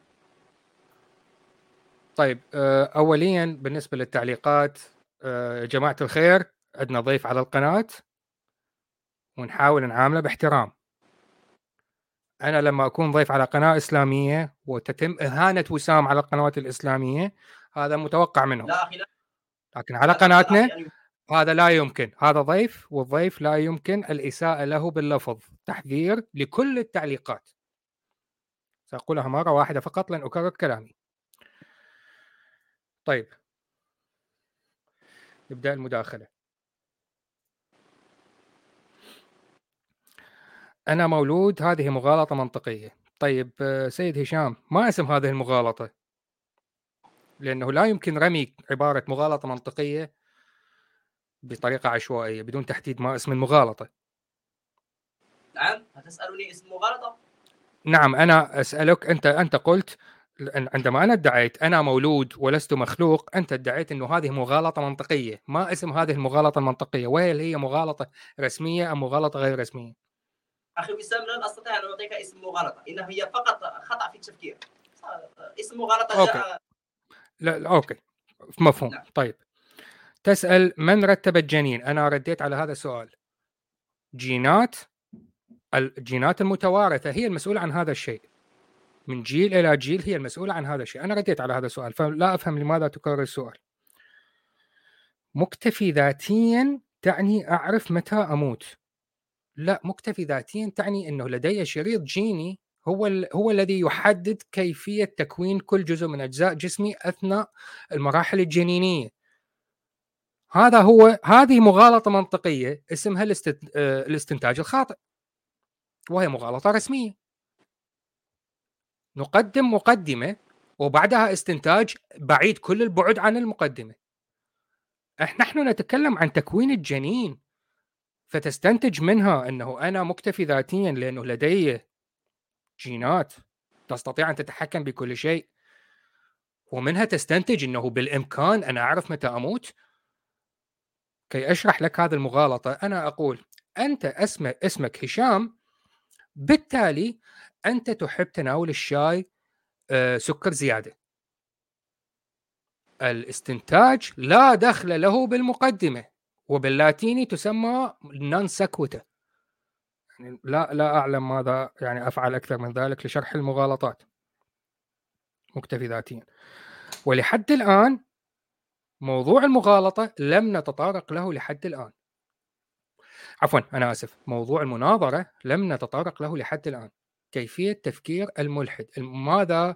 طيب آه، اوليا بالنسبة للتعليقات آه، جماعة الخير عندنا ضيف على القناة ونحاول نعامله باحترام. أنا لما أكون ضيف على قناة إسلامية وتتم إهانة وسام على القنوات الإسلامية هذا متوقع منهم. لا لا. لكن على قناتنا يعني. هذا لا يمكن. هذا ضيف والضيف لا يمكن الإساءة له باللفظ. تحذير لكل التعليقات. سأقولها مرة واحدة فقط لن أكرر كلامي. طيب. نبدأ المداخلة. أنا مولود هذه مغالطة منطقية. طيب سيد هشام ما اسم هذه المغالطة؟ لأنه لا يمكن رمي عبارة مغالطة منطقية بطريقة عشوائية بدون تحديد ما اسم المغالطة. نعم هتسألني اسم مغالطة؟ نعم أنا أسألك أنت أنت قلت عندما أنا ادعيت أنا مولود ولست مخلوق أنت ادعيت إنه هذه مغالطة منطقية. ما اسم هذه المغالطة المنطقية؟ وهل هي مغالطة رسمية أم مغالطة غير رسمية؟ أخي وسام لن استطيع أن اعطيك اسم مغالطة انها هي فقط خطأ في التفكير. اسم مغالطة أوكي. جاء لا, لا أوكي. مفهوم. نعم. طيب. تسأل من رتب الجنين؟ أنا رديت على هذا السؤال. جينات الجينات المتوارثة هي المسؤولة عن هذا الشيء. من جيل إلى جيل هي المسؤولة عن هذا الشيء. أنا رديت على هذا السؤال فلا أفهم لماذا تكرر السؤال. مكتفي ذاتيا تعني أعرف متى أموت. لا مكتفي ذاتيا تعني إنه لدي شريط جيني هو هو الذي يحدد كيفية تكوين كل جزء من أجزاء جسمي أثناء المراحل الجنينية. هذا هو هذه مغالطة منطقية اسمها آه، الاستنتاج الخاطئ. وهي مغالطة رسمية. نقدم مقدمة وبعدها استنتاج بعيد كل البعد عن المقدمة. نحن نتكلم عن تكوين الجنين. فتستنتج منها أنه أنا مكتفي ذاتيا لأنه لدي جينات تستطيع أن تتحكم بكل شيء. ومنها تستنتج أنه بالإمكان أنا أعرف متى أموت. كي أشرح لك هذه المغالطة أنا أقول أنت اسمك اسمك هشام بالتالي أنت تحب تناول الشاي آه، سكر زيادة. الاستنتاج لا دخل له بالمقدمة وباللاتيني تسمى نون سكوتا يعني لا لا أعلم ماذا يعني أفعل أكثر من ذلك لشرح المغالطات. مكتفي ذاتيا ولحد الآن موضوع المغالطة لم نتطرق له لحد الآن. عفوا أنا آسف. موضوع المناظرة لم نتطرق له لحد الآن. كيفية تفكير الملحد؟ ماذا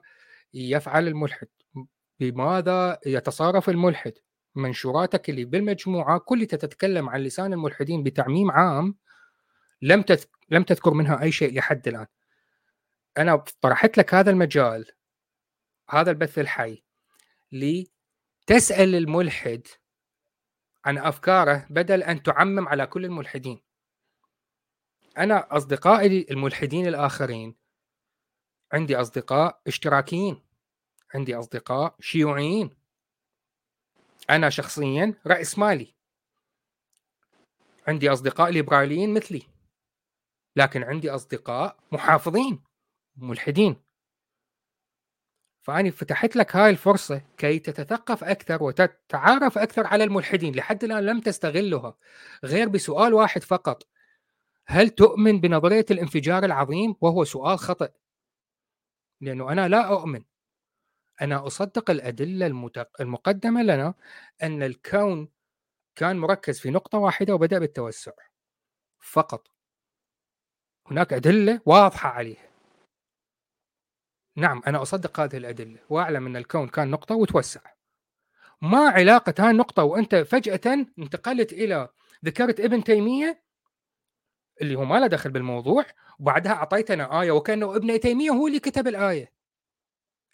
يفعل الملحد؟ بماذا يتصرف الملحد؟ منشوراتك اللي بالمجموعة كلها تتكلم عن لسان الملحدين بتعميم عام لم. لم تذكر منها أي شيء لحد الآن. أنا طرحت لك هذا المجال هذا البث الحي لتسأل الملحد عن أفكاره بدل أن تعمم على كل الملحدين. أنا أصدقائي الملحدين الآخرين عندي أصدقاء إشتراكيين عندي أصدقاء شيوعيين. أنا شخصيا رأس مالي. عندي أصدقاء ليبراليين مثلي. لكن عندي أصدقاء محافظين ملحدين. فأنا فتحت لك هاي الفرصة كي تتثقف أكثر وتتعرف أكثر على الملحدين لحد الآن لم تستغلها غير بسؤال واحد فقط. هل تؤمن بنظرية الانفجار العظيم؟ وهو سؤال خطأ. لأنه أنا لا أؤمن. أنا أصدق الأدلة المقدمة لنا أن الكون كان مركز في نقطة واحدة وبدأ بالتوسع فقط. هناك أدلة واضحة عليها. نعم أنا أصدق هذه الأدلة وأعلم أن الكون كان نقطة وتوسع. ما علاقة هاي النقطة وأنت فجأة انتقلت إلى ذكرت ابن تيمية اللي هو ما له دخل بالموضوع وبعدها أعطيتنا آية وكأنه ابن تيمية هو اللي كتب الآية.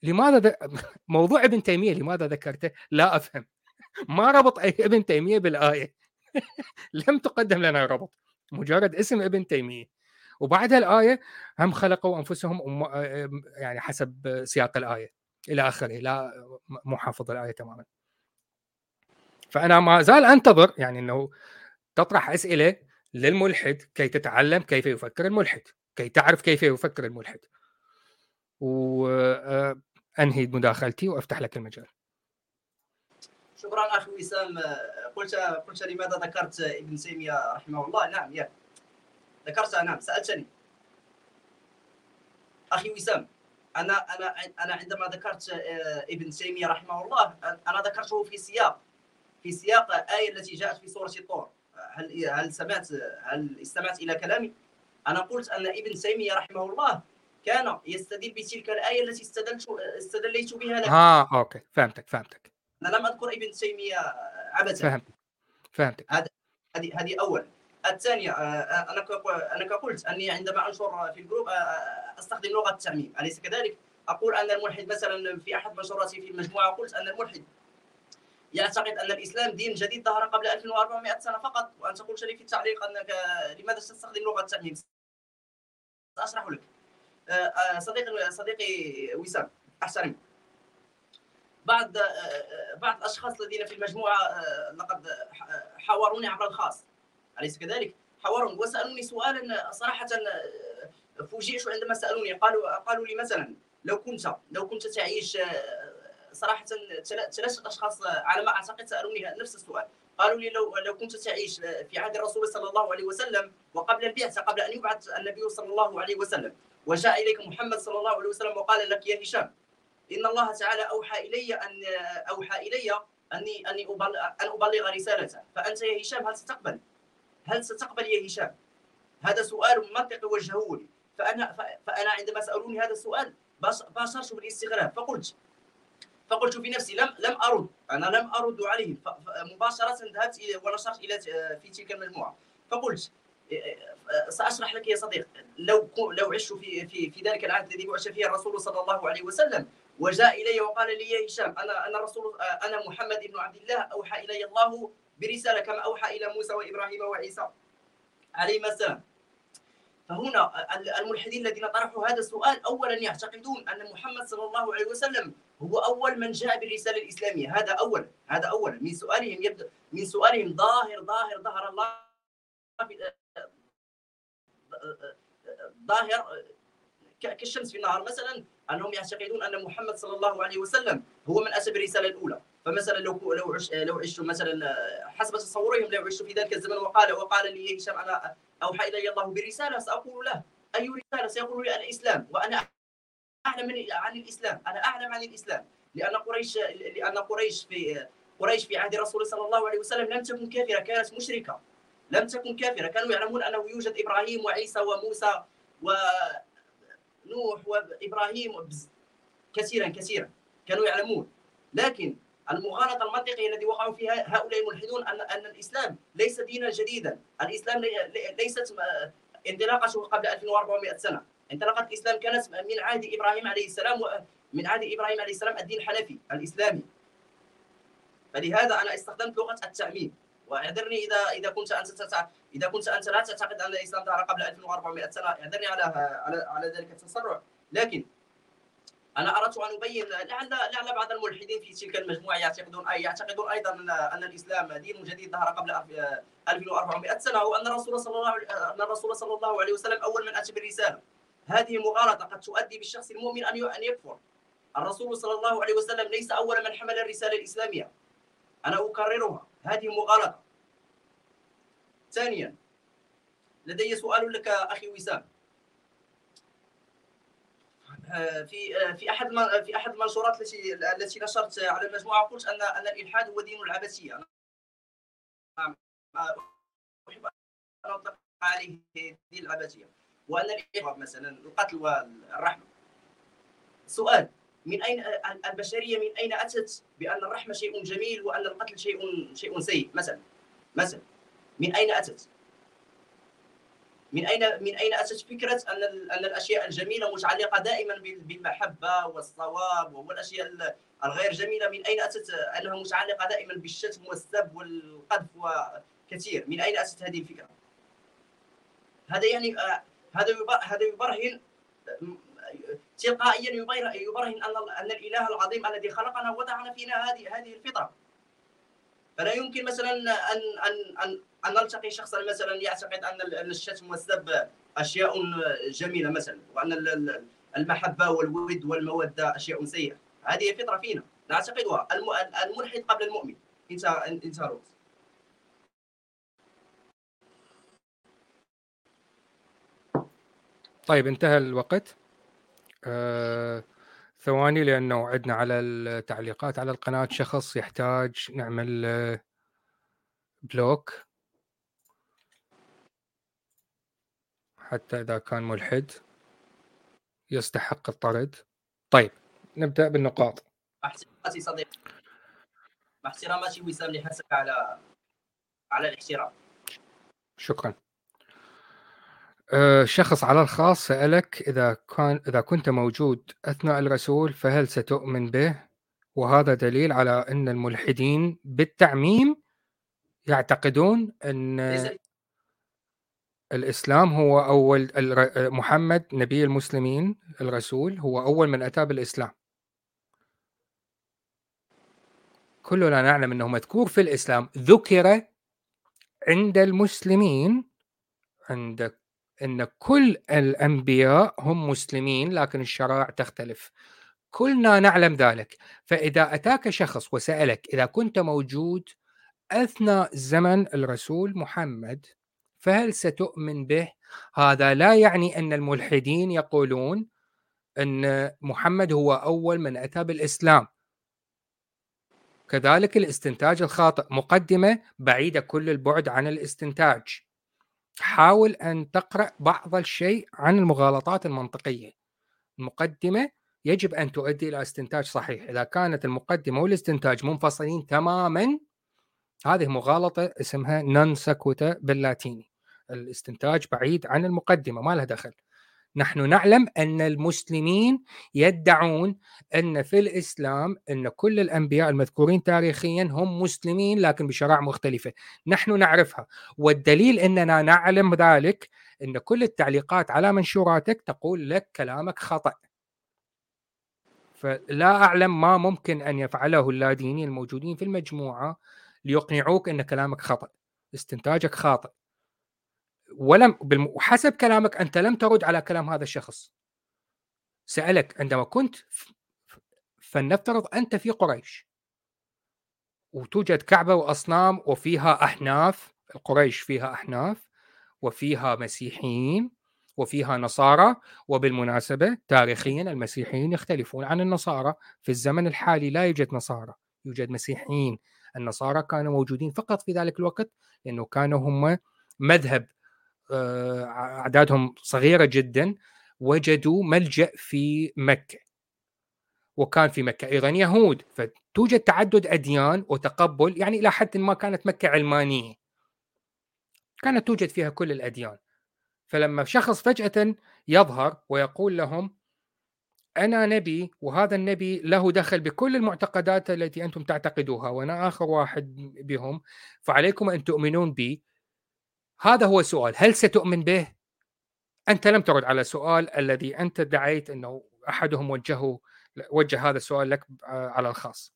لماذا ذ... موضوع ابن تيمية لماذا ذكرته؟ لا أفهم. ما ربط أي ابن تيمية بالآية. لم تقدم لنا ربط. مجرد اسم ابن تيمية. وبعدها الآية هم خلقوا أنفسهم يعني حسب سياق الآية إلى آخره لا مو حافظ الآية تماما. فأنا ما زال أنتظر يعني أنه تطرح أسئلة للملحد كي تتعلم كيف يفكر الملحد كي تعرف كيف يفكر الملحد. وأنهي مداخلتي وأفتح لك المجال. شكرا أخي وسام. قلت قلت لماذا ذكرت ابن تيمية رحمه الله؟ نعم يا. ذكرتها نعم سألتني أخي وسام أنا أنا أنا عندما ذكرت آه، ابن تيمية رحمه الله أنا ذكرته في سياق في سياق الآية التي جاءت في سورة الطور هل هل سمعت هل استمعت إلى كلامي؟ أنا قلت أن ابن تيمية رحمه الله كان يستدل بتلك الآية التي استدلت استدليت بها لك. آه okay فهمتك فهمتك. أنا لم أذكر ابن تيمية عبثا. فهمت فهمتك. هذه هذه اولا. الثانية آه، آه، أنا أنا قلت أني عندما أنشر في ال group آه، أستخدم لغة التعميم أليس كذلك؟ أقول أن الملحد مثلا في أحد منشوراتي في المجموعة قلت أن الملحد يعتقد أن الإسلام دين جديد ظهر قبل 1400 سنة فقط وانت قلت لي في التعليق أنك لماذا تستخدم لغة التعميم؟ سأشرح لك صديقي صديقي وسام أحترم بعض بعض الأشخاص الذين في المجموعة لقد حاوروني عبر الخاص أليس كذلك؟ حاورهم وسألوني سؤالا صراحة فوجئت عندما سألوني قالوا قالوا لي مثلا لو كنت لو كنت تعيش صراحة ثلاثة أشخاص على ما أعتقد سألوني نفس السؤال قالوا لي لو لو كنت تعيش في عهد الرسول صلى الله عليه وسلم وقبل البعثة قبل أن يبعث النبي صلى الله عليه وسلم وجاء إليك محمد صلى الله عليه وسلم وقال لك يا هشام إن الله تعالى أوحى إلي أن أوحى إلي أني أني أن أبلغ رسالته فأنت يا هشام هل ستقبل؟ هل ستقبل يا هشام؟ هذا سؤال منطقي وجهه لي فانا فأنا عندما سألوني هذا السؤال باشرت بالاستغراب. فقلت فقلت في نفسي لم لم أرد. أنا لم أرد عليه. مباشرة ذهبت ونشرت إلى في تلك المجموعة. فقلت سأشرح لك يا صديق. لو لو عشت في في في ذلك العهد الذي بعث فيه الرسول صلى الله عليه وسلم وجاء إلي وقال لي يا هشام أنا أنا الرسول أنا محمد بن عبد الله أوحى إلي الله برسالة كما أوحى إلى موسى وإبراهيم وعيسى عليهما السلام. فهنا الملحدين الذين طرحوا هذا السؤال اولا يعتقدون أن محمد صلى الله عليه وسلم هو أول من جاء بالرسالة الإسلامية. هذا اولا هذا اولا من سؤالهم يبدأ من سؤالهم ظاهر ظاهر ظهر الله ظاهر كالشمس في النهار. مثلا أنهم يعتقدون أن محمد صلى الله عليه وسلم هو من اتى بالرساله الأولى. فمثلا لو لو عش لو عشت مثلا حسب تصورهم لو عشت في ذلك الزمن وقال وقال لي هشام أنا أوحى إلي الله برسالة سأقول له أي رسالة؟ سيقول لي الاسلام وأنا أعلم عن الإسلام أنا أعلم عن الإسلام. لأن قريش لأن قريش في قريش في عهد الرسول صلى الله عليه وسلم لم تكن كافرة كانت مشركة. لم تكن كافرة كانوا يعلمون أنه يوجد إبراهيم وعيسى وموسى ونوح وإبراهيم كثيرا كثيرا كانوا يعلمون. لكن المغالطة المنطقية الذي وقعوا فيها هؤلاء الملحدون ان أن الإسلام ليس دينا جديدا، الإسلام ليست انطلاقته قبل 1400 سنة. انطلاقة الإسلام كانت من عهد إبراهيم عليه السلام من عهد إبراهيم عليه السلام الدين الحنفي الإسلامي. فلهذا أنا استخدمت لغة التعميم. واعذرني اذا إذا كنت أنت تتع... إذا كنت أنت لا تعتقد أن الإسلام ظهر قبل 1400 سنة. اعذرني على على على ذلك التسرع لكن أنا أردت أن أبين لعل لعل بعض الملحدين في تلك المجموعة يعتقدون اي يعتقدون أيضا ان الإسلام دين جديد ظهر قبل 1400 سنة وأن الرسول صلى الله أن الرسول صلى الله عليه وسلم أول من أتى بالرسالة. هذه مغالطة قد تؤدي بالشخص المؤمن أن أن يكفر. الرسول صلى الله عليه وسلم ليس أول من حمل الرسالة الإسلامية. أنا أكررها. هذه مغالطة. ثانيا لدي سؤال لك أخي وسام. في آه، في أحد في أحد المنشورات التي التي نشرت على المجموعة قلت أن أن الإلحاد هو دين العبثيه نعم. أحب أن أطلق عليه دين العبثيه وأن مثلا القتل والرحمه سؤال من أين البشرية من أين أتت بأن الرحمه شيء جميل وأن القتل شيء شيء سيء؟ مثلا مثلا من أين أتت؟ من اين من أين أتت فكرة أن أن الأشياء الجميلة متعلقة دائما بالمحبة والصواب والأشياء الغير جميلة؟ من أين أتت أنها متعلقة دائما بالشتم والسب والقذف وكثير؟ من أين أتت هذه الفكرة؟ هذا يعني آه، هذا هذا يبرهن تلقائيا يبرهن أن أن الإله العظيم الذي خلقنا وضعنا فينا هذه هذه الفطرة. فلا يمكن مثلا ان ان أن ان نلتقي شخصا مثلا يعتقد أن الشتم والسب اشياء جميلة مثلا وأن المحبة والود والمودة أشياء سيئة. هذه فطرة فينا. نعتقدها. الملحد قبل المؤمن. انت انت روز. طيب انتهى الوقت. آه، ثواني لأنه عندنا على التعليقات على القناة. شخص يحتاج نعمل آه، بلوك. حتى إذا كان ملحد يستحق الطرد. طيب نبدأ بالنقاط. احتراماتي صديقي. احتراماتي وسام لحسك على على الاحترام. شكرا. آه، شخص على الخاص سألك إذا كان إذا كنت موجود أثناء الرسول فهل ستؤمن به؟ وهذا دليل على أن الملحدين بالتعميم يعتقدون أن الإسلام هو أول محمد نبي المسلمين الرسول هو أول من أتى بالإسلام. كلنا نعلم أنه مذكور في الإسلام ذكر عند المسلمين عند إن كل الأنبياء هم مسلمين لكن الشرائع تختلف. كلنا نعلم ذلك. فإذا أتاك شخص وسألك إذا كنت موجود أثناء زمن الرسول محمد فهل ستؤمن به؟ هذا لا يعني أن الملحدين يقولون أن محمد هو أول من أتى بالإسلام. كذلك الاستنتاج الخاطئ مقدمة بعيدة كل البعد عن الاستنتاج. حاول أن تقرأ بعض الشيء عن المغالطات المنطقية. المقدمة يجب أن تؤدي إلى استنتاج صحيح. إذا كانت المقدمة والاستنتاج منفصلين تماما هذه مغالطة اسمها نون سكوتا باللاتيني. الاستنتاج بعيد عن المقدمة ما لها دخل نحن نعلم أن المسلمين يدعون أن في الإسلام أن كل الأنبياء المذكورين تاريخيا هم مسلمين لكن بشرائع مختلفة، نحن نعرفها والدليل أننا نعلم ذلك أن كل التعليقات على منشوراتك تقول لك كلامك خطأ. فلا أعلم ما ممكن أن يفعله اللادينيين الموجودين في المجموعة ليقنعوك أن كلامك خطأ، استنتاجك خاطئ. ولم وحسب كلامك أنت لم ترد على كلام هذا الشخص. سألك عندما كنت فلنفترض أنت في قريش. وتوجد كعبة وأصنام وفيها أحناف قريش فيها أحناف وفيها مسيحيين وفيها نصارى وبالمناسبة تاريخيا المسيحيين يختلفون عن النصارى. في الزمن الحالي لا يوجد نصارى يوجد مسيحيين. النصارى كانوا موجودين فقط في ذلك الوقت لأنه كانوا هم مذهب أعدادهم صغيرة جدا وجدوا ملجأ في مكة. وكان في مكة أيضا يهود. فتوجد تعدد أديان وتقبل يعني إلى حد ما كانت مكة علمانية. كانت توجد فيها كل الأديان. فلما شخص فجأة يظهر ويقول لهم أنا نبي وهذا النبي له دخل بكل المعتقدات التي أنتم تعتقدوها وأنا آخر واحد بهم فعليكم أن تؤمنون بي هذا هو السؤال هل ستؤمن به؟ أنت لم ترد على السؤال الذي أنت ادعيت إنه أحدهم وجهه وجه هذا السؤال لك على الخاص.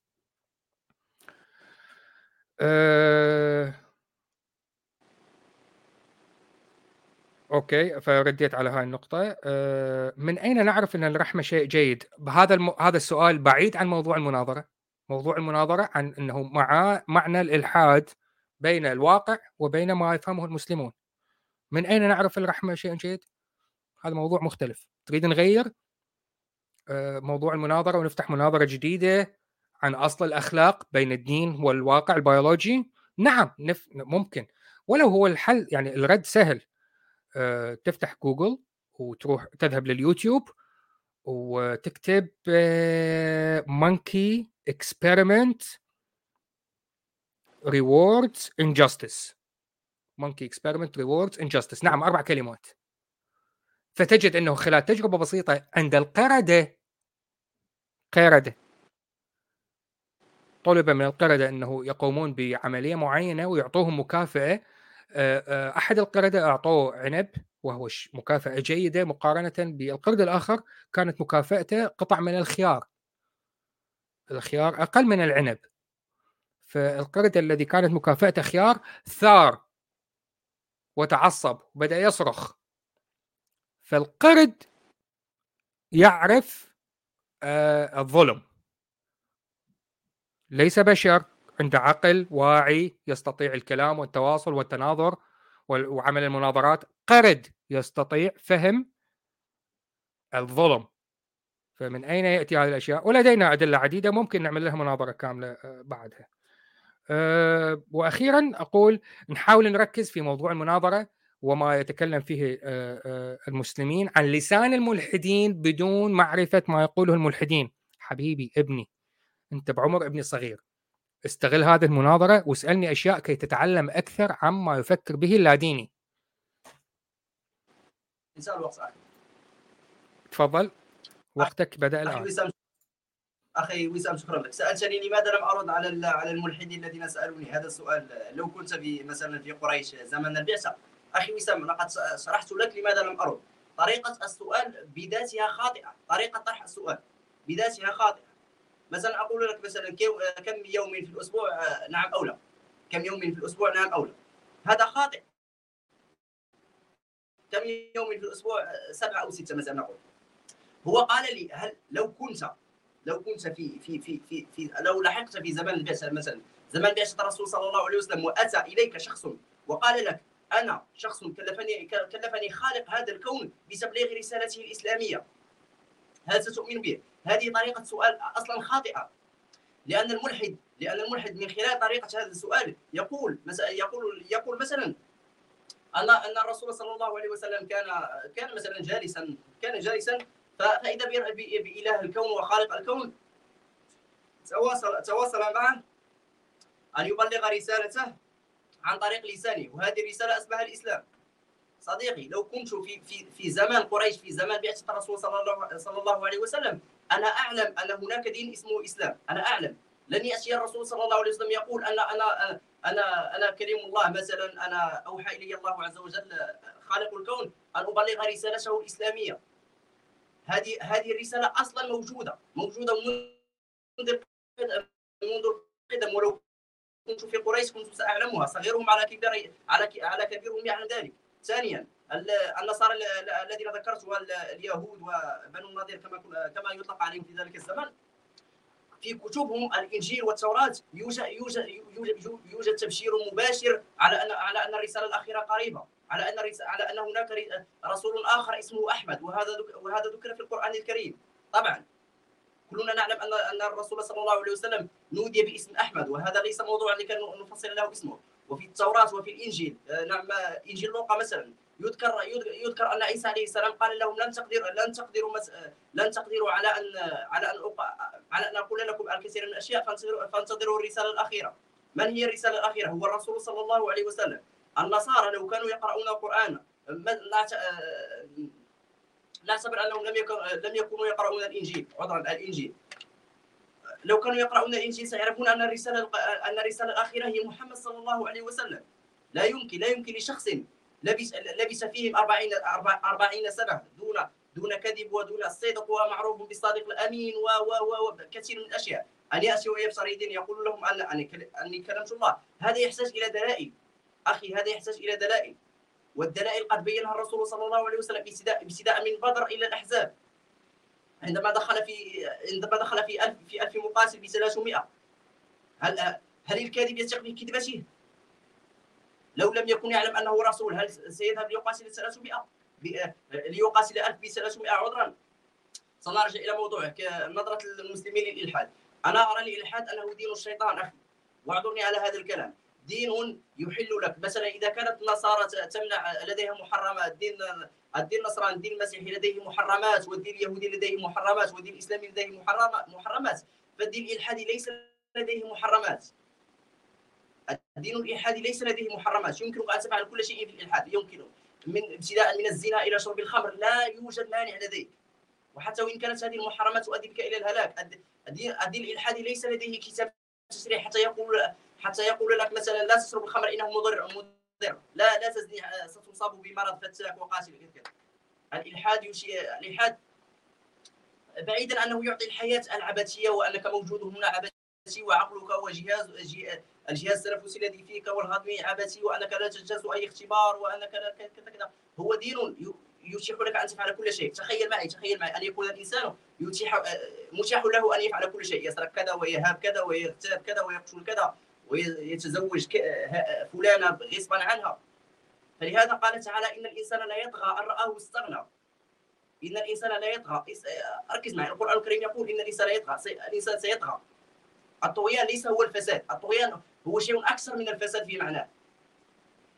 أه okay فرديت على هاي النقطة. أه من أين نعرف إن الرحمة شيء جيد؟ هذا الم... هذا السؤال بعيد عن موضوع المناظرة. موضوع المناظرة عن إنه مع معنى الإلحاد بين الواقع وبين ما يفهمه المسلمون. من أين نعرف الرحمة شيء جيد؟ هذا موضوع مختلف. تريد نغير؟ أه موضوع المناظرة ونفتح مناظرة جديدة عن أصل الأخلاق بين الدين والواقع البيولوجي؟ نعم نف... ممكن. ولو هو الحل يعني الرد سهل. أه تفتح جوجل وتروح تذهب لليوتيوب وتكتب monkey experiment rewards injustice monkey experiment rewards injustice نعم أربع كلمات. فتجد أنه خلال تجربة بسيطة عند القردة قردة. طلب من القردة أنه يقومون بعملية معينة ويعطوهم مكافأة. أحد القردة أعطوه عنب وهو مكافأة جيدة مقارنة بالقرد الآخر. كانت مكافأته قطع من الخيار. الخيار أقل من العنب. فالقرد الذي كانت مكافأته خيار ثار وتعصب وبدأ يصرخ. فالقرد يعرف الظلم. ليس بشر عنده عقل واعي يستطيع الكلام والتواصل والتناظر وعمل المناظرات. قرد يستطيع فهم الظلم. فمن أين يأتي هذه الأشياء؟ ولدينا أدلة عديدة ممكن نعمل لها مناظرة كاملة بعدها. أه وأخيرا أقول نحاول نركز في موضوع المناظرة وما يتكلم فيه أه المسلمين عن لسان الملحدين بدون معرفة ما يقوله الملحدين. حبيبي ابني أنت بعمر ابني صغير. استغل هذه المناظرة واسألني أشياء كي تتعلم أكثر عما يفكر به اللاديني تفضل. وقتك بدأ الآن. أخي وسام شكرا لك. سألتني لماذا لم أرد على على الملحدين الذين سألوني؟ هذا السؤال. لو كنت في مثلا في قريش زمن البعثة. أخي وسام لقد شرحت لك لماذا لم أرد. طريقة السؤال بذاتها خاطئة. طريقة طرح السؤال بذاتها خاطئة. مثلا أقول لك مثلا كم يوم في الأسبوع؟ نعم أو لا كم يوم في الأسبوع؟ نعم أو لا هذا خاطئ. كم يوم في الأسبوع؟ سبعة أو ستة مثلا نقول. هو قال لي هل لو كنت لو كنت في في في في, في لو لحقت في زمان البعثة مثلا زمان بعثة الرسول صلى الله عليه وسلم وأتى إليك شخص وقال لك أنا شخص كلفني كلفني خالق هذا الكون بتبليغ رسالته الإسلامية هل ستؤمن به؟ هذه طريقة سؤال أصلا خاطئة لأن الملحد لأن الملحد من خلال طريقة هذا السؤال يقول يقول يقول مثلا أن أن الرسول صلى الله عليه وسلم كان كان مثلا جالسا كان جالسا فإذا بإله الكون وخالق الكون تواصل تواصل معه أن يبلغ رسالته عن طريق لسانه وهذه الرسالة اسمها الإسلام. صديقي لو كنت في في في زمان قريش في زمان بعثة الرسول صلى الله صلى الله عليه وسلم أنا أعلم أن هناك دين اسمه إسلام. أنا أعلم. لن يأتي الرسول صلى الله عليه وسلم يقول أنا أنا أنا أنا كريم الله. مثلا أنا أوحى إلي الله عز وجل خالق الكون أن أبلغ رسالته الإسلامية. هذه هذه الرسالة أصلا موجودة موجودة منذ منذ القدم ولو كنت في قريش كنت سأعلمها. صغيرهم على كبير على على كبيرهم يعلم ذلك. ثانيا النصارى الذين ذكرت واليهود وبنو النضير كما كما يطلق عليهم في ذلك الزمن في كتبهم الإنجيل والتوراة يوجد يوجد يوجد, يوجد تبشير مباشر على ان على أن الرسالة الأخيرة قريبة. على أن على أن هناك رسول آخر اسمه أحمد وهذا وهذا ذكر في القرآن الكريم طبعا كلنا نعلم ان أن الرسول صلى الله عليه وسلم نودي باسم أحمد وهذا ليس موضوعا لكي نفصل له اسمه وفي التوراة وفي الإنجيل آه، نعم إنجيل لوقا مثلا يذكر يذكر أن عيسى عليه السلام قال لهم لن تقدروا لن تقدروا لن تقدروا على ان على أن على أن أقول لكم الكثير من الأشياء فانتظروا الرسالة الأخيرة. من هي الرسالة الأخيرة؟ هو الرسول صلى الله عليه وسلم. النصارى لو كانوا يقرؤون القرآن نعتبر أنهم لم يكن لم يكونوا يقرؤون الإنجيل عذرا الإنجيل. لو كانوا يقرؤون الإنجيل سيعرفون أن الرسالة أن الرسالة الأخيرة هي محمد صلى الله عليه وسلم. لا يمكن لا يمكن لشخص لبس لبس فيهم 40 40 سنة دون دون كذب ودون الصدق ومعروف بالصادق الأمين و و و كثير من الأشياء. أن يأتي ويبصر يقول لهم ان أني كلمت الله. هذا يحتاج إلى دلائل. أخي هذا يحتاج إلى دلائل. والدلائل قد بينها الرسول صلى الله عليه وسلم ابتداء من بدر إلى الأحزاب. عندما دخل في عندما دخل في ألف في ألف مقاتل ب 300 هل هل الكاذب يثق في كذبته؟ لو لم يكن يعلم أنه رسول هل سيذهب ليقاتل 300 ليقاتل 1000 ب 300 عذرا سنرجع إلى موضوعك نظره المسلمين للإلحاد. أنا أرى الالحاد أنه دين الشيطان أخي. واعذرني على هذا الكلام. دين يحل لك. مثلا إذا كانت النصارى تمنع لديها محرمات دين الدين النصراني الدين المسيحي لديه محرمات والدين اليهودي لديه محرمات والدين الإسلامي لديه محرمات فالدين الإلحادي ليس لديه محرمات. الدين الإلحادي ليس لديه محرمات. يمكنك أن تفعل كل شيء في الإلحاد. يمكن. من ابتداء من الزنا إلى شرب الخمر. لا يوجد مانع لديك. وحتى وإن كانت هذه المحرمات تؤدي بك إلى الهلاك. الدين الإلحادي ليس لديه كتاب تشريع حتى يقول حتى يقول لك مثلا لا تشرب الخمر إنه مضر مضر. لا لا تزني ستصاب بمرض فتاك وقاتل الإلحاد يشي... الإلحاد بعيدا أنه يعطي الحياة العبثية وأنك موجود هنا عبثي وعقلك وجهاز الجهاز التنفسي الذي فيك والهضمي عبثي وأنك لا تجتاز أي اختبار وأنك كذا كذا. هو دين يتيح لك أن تفعل كل شيء. تخيل معي تخيل معي. أن يكون الإنسان يتيح متاح له أن يفعل كل شيء. يسرق كذا ويهاب كذا ويغتاب كذا ويقتل كذا. ويتزوج فلانة غصبا عنها. فلهذا قال تعالى إن الإنسان لا يطغى أن رآه استغنى. إن الإنسان لا يطغى. ركز معي. القرآن الكريم يقول إن الإنسان لا يطغى. الإنسان سيطغى. الطغيان ليس هو الفساد. الطغيان هو شيء أكثر من الفساد في معناه.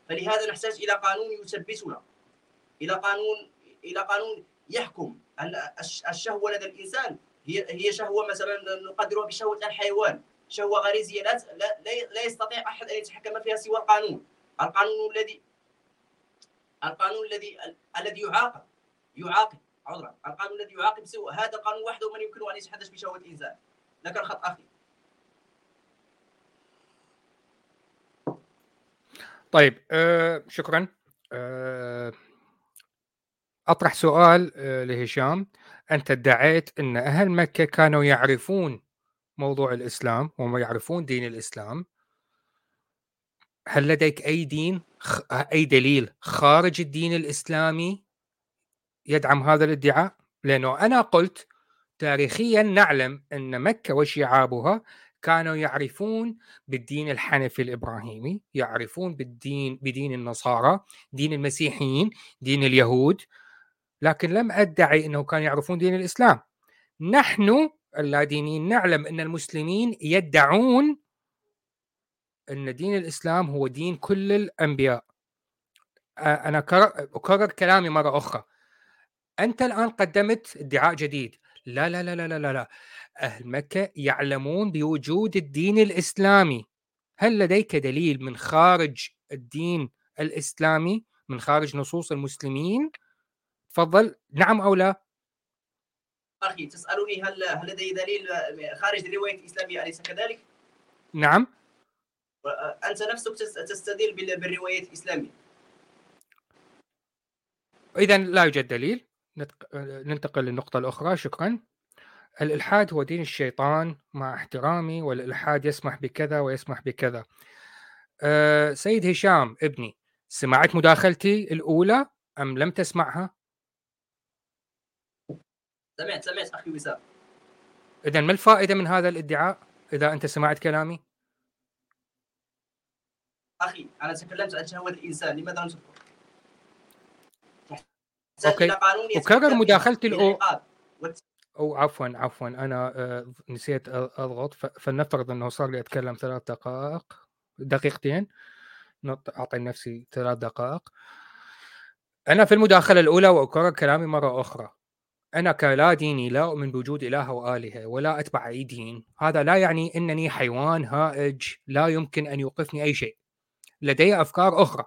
فلهذا نحتاج إلى قانون يثبتنا. إلى قانون إلى قانون يحكم. ان الشهوة لدى الإنسان. هي هي شهوة مثلا نقدرها بشهوة الحيوان. شهوه غريزيه لا لا, لا يستطيع أحد أن يتحكم فيها سوى القانون. القانون الذي القانون الذي الذي يعاقب يعاقب. عذرا. القانون الذي يعاقب سوى هذا القانون وحده من يمكنه أن يتحدث بشهوة الانسان لك الخط أخي. طيب آه شكرا. آه أطرح سؤال آه لهشام. أنت ادعيت إن أهل مكة كانوا يعرفون موضوع الإسلام وما يعرفون دين الإسلام هل لديك أي دين أي دليل خارج الدين الإسلامي يدعم هذا الادعاء؟ لأنه أنا قلت تاريخيا نعلم أن مكة وشعابها كانوا يعرفون بالدين الحنفي الإبراهيمي، يعرفون بالدين بدين النصارى، دين المسيحيين، دين اليهود، لكن لم أدعي انه كانوا يعرفون دين الإسلام. نحن اللادينيين نعلم أن المسلمين يدعون أن دين الإسلام هو دين كل الأنبياء. أنا أكرر كلامي مرة أخرى. أنت الآن قدمت ادعاء جديد. لا لا لا لا لا لا. أهل مكة يعلمون بوجود الدين الإسلامي. هل لديك دليل من خارج الدين الإسلامي من خارج نصوص المسلمين؟ تفضل. نعم أو لا؟ أخي تسالني هل هل لدي دليل خارج الروايه الإسلامية أليس كذلك؟ نعم. انت نفسك تستدل بالرواية الإسلامية. اذا لا يوجد دليل. ننتقل للنقطة الأخرى. شكرا. الإلحاد هو دين الشيطان مع احترامي والإلحاد يسمح بكذا ويسمح بكذا. أه سيد هشام ابني سمعت مداخلتي الأولى أم لم تسمعها؟ سمعت سمعت أخي وسام. اذا ما الفائدة من هذا الادعاء إذا أنت سمعت كلامي؟ أخي أنا تكلمت عن شهوة الإنسان لماذا لم أوكي. وكرر مداخلتي الأو... أو عفوا عفوا أنا آه، نسيت أضغط. فلنفترض إنه صار لي أتكلم ثلاث دقائق دقيقتين. أعطي نفسي ثلاث دقائق. أنا في المداخلة الأولى وأكرر كلامي مرة أخرى. أنا كلا ديني لا أؤمن بوجود إله أو آلهة ولا أتبع أي دين. هذا لا يعني أنني حيوان هائج لا يمكن أن يوقفني أي شيء. لدي أفكار أخرى.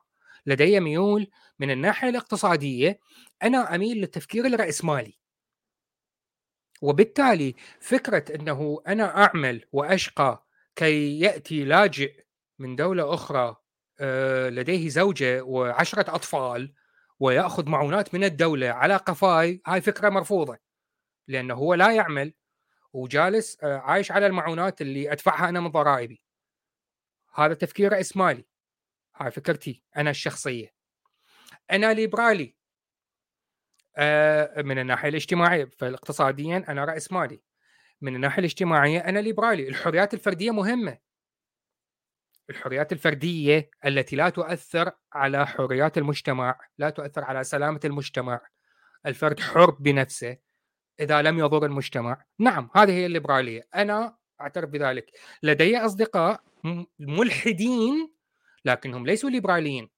لدي ميول من الناحية الاقتصادية. أنا أميل للتفكير الراسمالي وبالتالي فكرة إنه أنا أعمل وأشقى كي يأتي لاجئ من دولة أخرى آه، لديه زوجة وعشرة أطفال ويأخذ معونات من الدولة على قفاي هاي فكرة مرفوضة لأنه هو لا يعمل وجالس آه، عايش على المعونات اللي أدفعها أنا من ضرائبي. هذا تفكير راسمالي هاي فكرتي أنا الشخصية. أنا ليبرالي. آه، من الناحية الاجتماعية فاقتصاديا أنا راس مالي من الناحية الاجتماعية أنا ليبرالي. الحريات الفردية مهمة. الحريات الفردية التي لا تؤثر على حريات المجتمع لا تؤثر على سلامة المجتمع. الفرد حر بنفسه إذا لم يضر المجتمع. نعم هذه هي الليبرالية. أنا أعترف بذلك. لدي أصدقاء ملحدين لكنهم ليسوا ليبراليين.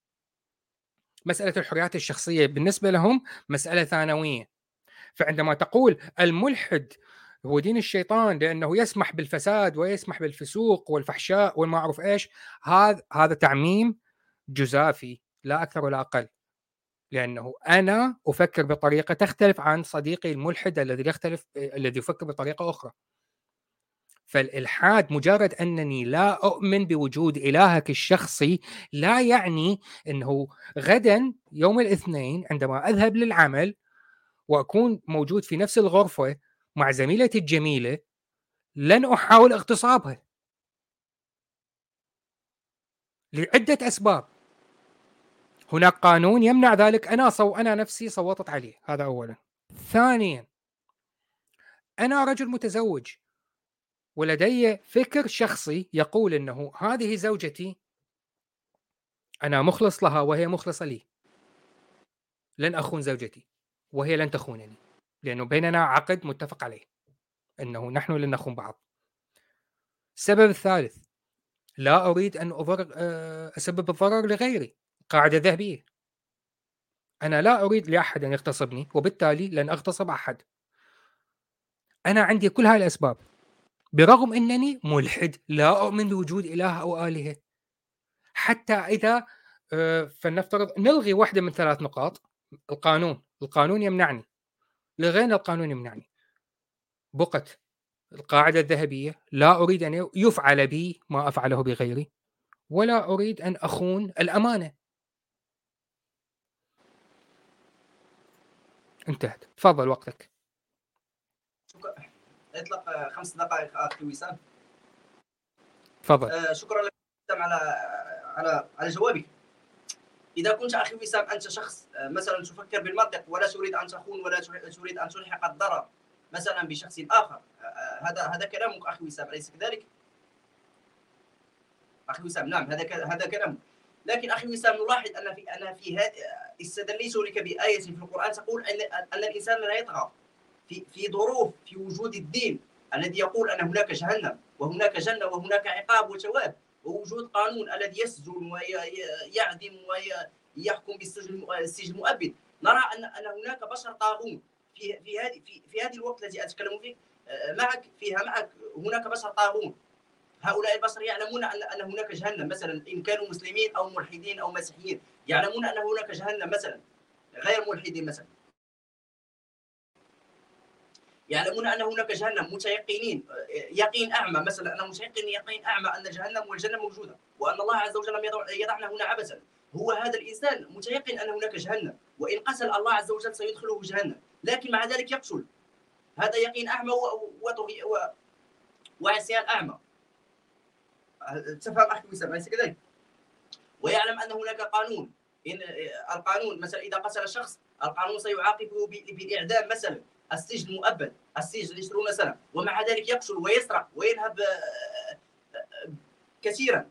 مسألة الحريات الشخصية بالنسبة لهم مسألة ثانوية. فعندما تقول الملحد هو دين الشيطان لأنه يسمح بالفساد ويسمح بالفسوق والفحشاء والما أعرف إيش. هذا هذا تعميم جزافي لا أكثر ولا أقل. لأنه أنا أفكر بطريقة تختلف عن صديقي الملحد الذي يختلف الذي يفكر بطريقة أخرى. فالإلحاد مجرد أنني لا أؤمن بوجود إلهك الشخصي لا يعني إنه غدا يوم الاثنين عندما أذهب للعمل وأكون موجود في نفس الغرفة مع زميلتي الجميلة لن أحاول اغتصابها. لعدة أسباب. هناك قانون يمنع ذلك. أنا صو أنا نفسي صوتت عليه. هذا اولا. ثانيا أنا رجل متزوج. ولدي فكر شخصي يقول إنه هذه زوجتي أنا مخلص لها وهي مخلصة لي. لن أخون زوجتي وهي لن تخونني. لأنه بيننا عقد متفق عليه إنه نحن لن نخون بعض. السبب الثالث لا أريد أن اضر آه، أسبب الضرر لغيري قاعدة ذهبية. أنا لا أريد لأحد أن يغتصبني وبالتالي لن أغتصب أحد. أنا عندي كل هاي الأسباب برغم إنني ملحد لا أؤمن بوجود إله أو آلهة. حتى إذا آه، فلنفترض نلغي واحدة من ثلاث نقاط القانون القانون يمنعني. لغينا القانون يمنعني بقت القاعدة الذهبية لا أريد أن يفعل بي ما أفعله بغيري ولا أريد أن أخون الأمانة. انتهت. تفضل وقتك. اطلق خمس دقائق أخي وسام. تفضل. آه شكرا لك على على على جوابك. إذا كنت أخي وسام أنت شخص آه، مثلا تفكر بالمنطق ولا تريد أن تخون ولا تريد أن تلحق الضرر مثلا بشخص آخر. آه، هذا هذا كلامك أخي وسام أليس كذلك؟ أخي وسام نعم هذا هذا كلامك. لكن أخي وسام نلاحظ أن في أن في استدليت لك بآية في القرآن تقول أن أن الإنسان لا يطغى في في ظروف في وجود الدين الذي يقول أن هناك جهنم وهناك جنة وهناك عقاب وثواب ووجود قانون الذي يسجن ويعدم ويحكم بالسجن السجن المؤبد. نرى ان أن هناك بشر طاغون في في هذه في, في هذه الوقت الذي أتكلم فيه آه، معك فيها معك هناك بشر طاغون. هؤلاء البشر يعلمون ان أن هناك جهنم مثلا إن كانوا مسلمين أو ملحدين أو مسيحيين يعلمون أن هناك جهنم مثلا غير ملحدين مثلا. يعلمون أن هناك جهنم متيقنين. يقين أعمى مثلا أنا متيقن يقين أعمى أن جهنم والجنة موجودة وأن الله عز وجل لم يضعنا هنا عبثا هو هذا الإنسان متيقن أن هناك جهنم وإن قتل الله عز وجل سيدخله جهنم لكن مع ذلك يقتل. هذا يقين أعمى وطغي وعصيان أعمى. تفهم وسام اليس كذلك ويعلم أن هناك قانون. ان القانون مثلا إذا قتل شخص القانون سيعاقبه بالإعدام مثلا. السجن مؤبد السجن 20 سنه ومع ذلك يقتل ويسرق وينهب آه، آه، كثيرا.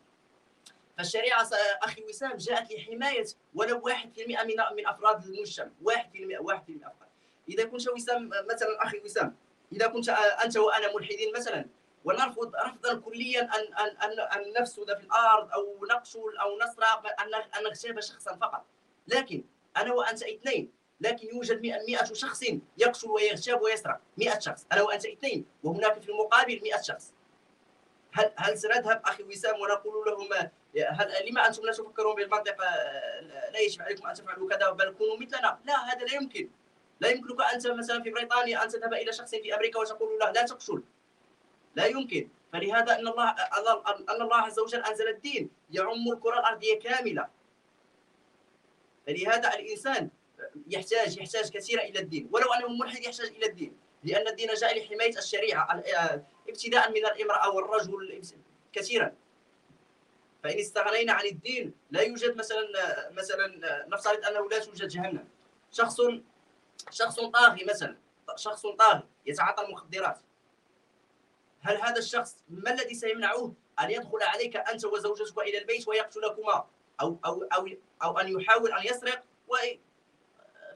فالشريعة أخي وسام جاءت لحماية ولو 1% من من أفراد المجتمع. 1% 1% أفراد. إذا كنت وسام مثلا أخي وسام إذا كنت أنت وأنا ملحدين مثلا ونرفض رفضا كليا أن أن أن, أن نفسد في الأرض أو نقتل أو نسرق أن أن نغتاب شخصا فقط. لكن أنا وأنت اثنين لكن يوجد 100 شخص يقتل ويغتاب ويسرق. 100 شخص. أنا وأنت اثنين وهناك في المقابل 100 شخص. هل هل سنذهب أخي وسام ونقول لهم هل لما أنتم لا تفكرون بالمنطق لا يجب عليكم أن تفعلوا كذا بل كونوا مثلنا؟ لا هذا لا يمكن. لا يمكنك انت مثلا في بريطانيا أن تذهب إلى شخص في أمريكا وتقول له لا تقتل لا يمكن. فلهذا إن الله إن الله عز وجل أنزل الدين يعم الكرة الأرضية كاملة. فلهذا الإنسان يحتاج يحتاج كثيرا إلى الدين. ولو أنه ملحد يحتاج إلى الدين. لأن الدين جاء لحماية الشريعة. ابتداء من الإمرأة والرجل كثيرا. فإن استغنينا عن الدين لا يوجد مثلا مثلا نفترض أنه لا توجد جهنم. شخص شخص طاغي مثلا. شخص طاغي يتعاطى المخدرات. هل هذا الشخص ما الذي سيمنعه أن يدخل عليك أنت وزوجتك إلى البيت ويقتلكما؟ أو أو أو أو أن يحاول أن يسرق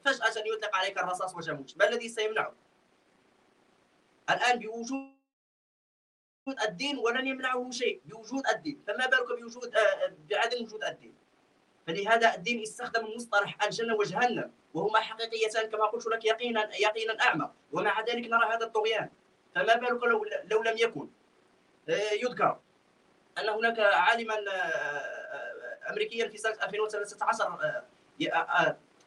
وفجاه يطلق عليك الرصاص وتموت ما الذي سيمنعه؟ الآن بوجود الدين ولن يمنعه شيء بوجود الدين. فما بالك بوجود آه، بعدم وجود الدين؟ فلهذا الدين استخدم مصطلح الجنة وجهنم وهما حقيقيتان كما قلت لك يقينا يقينا اعمى ومع ذلك نرى هذا الطغيان. فما بالك لو لو لم يكن؟ آه، يذكر أن هناك عالما آه، امريكيا في سنة 2013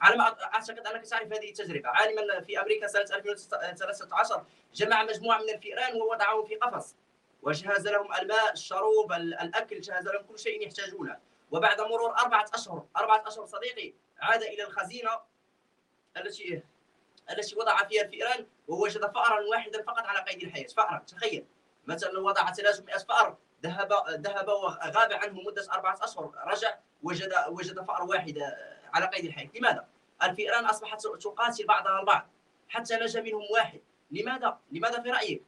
على ما أعتقد أنك تعرف هذه التجربة. عالما في أمريكا سنة 2013 جمع مجموعة من الفئران ووضعهم في قفص. وجهز لهم الماء الشروب الأكل جهز لهم كل شيء يحتاجونه. وبعد مرور أربعة أشهر أربعة أشهر صديقي عاد إلى الخزينة التي التي وضع فيها الفئران ووجد فأرا واحدا فقط على قيد الحياة. فأرا تخيل. مثلا وضع 300 فأر ذهب ذهب وغاب عنه مدة أربعة أشهر رجع وجد وجد فأر واحد على قيد الحياة. لماذا؟ الفئران أصبحت تقاتل بعضها البعض حتى نجا منهم واحد لماذا؟ لماذا في رأيك؟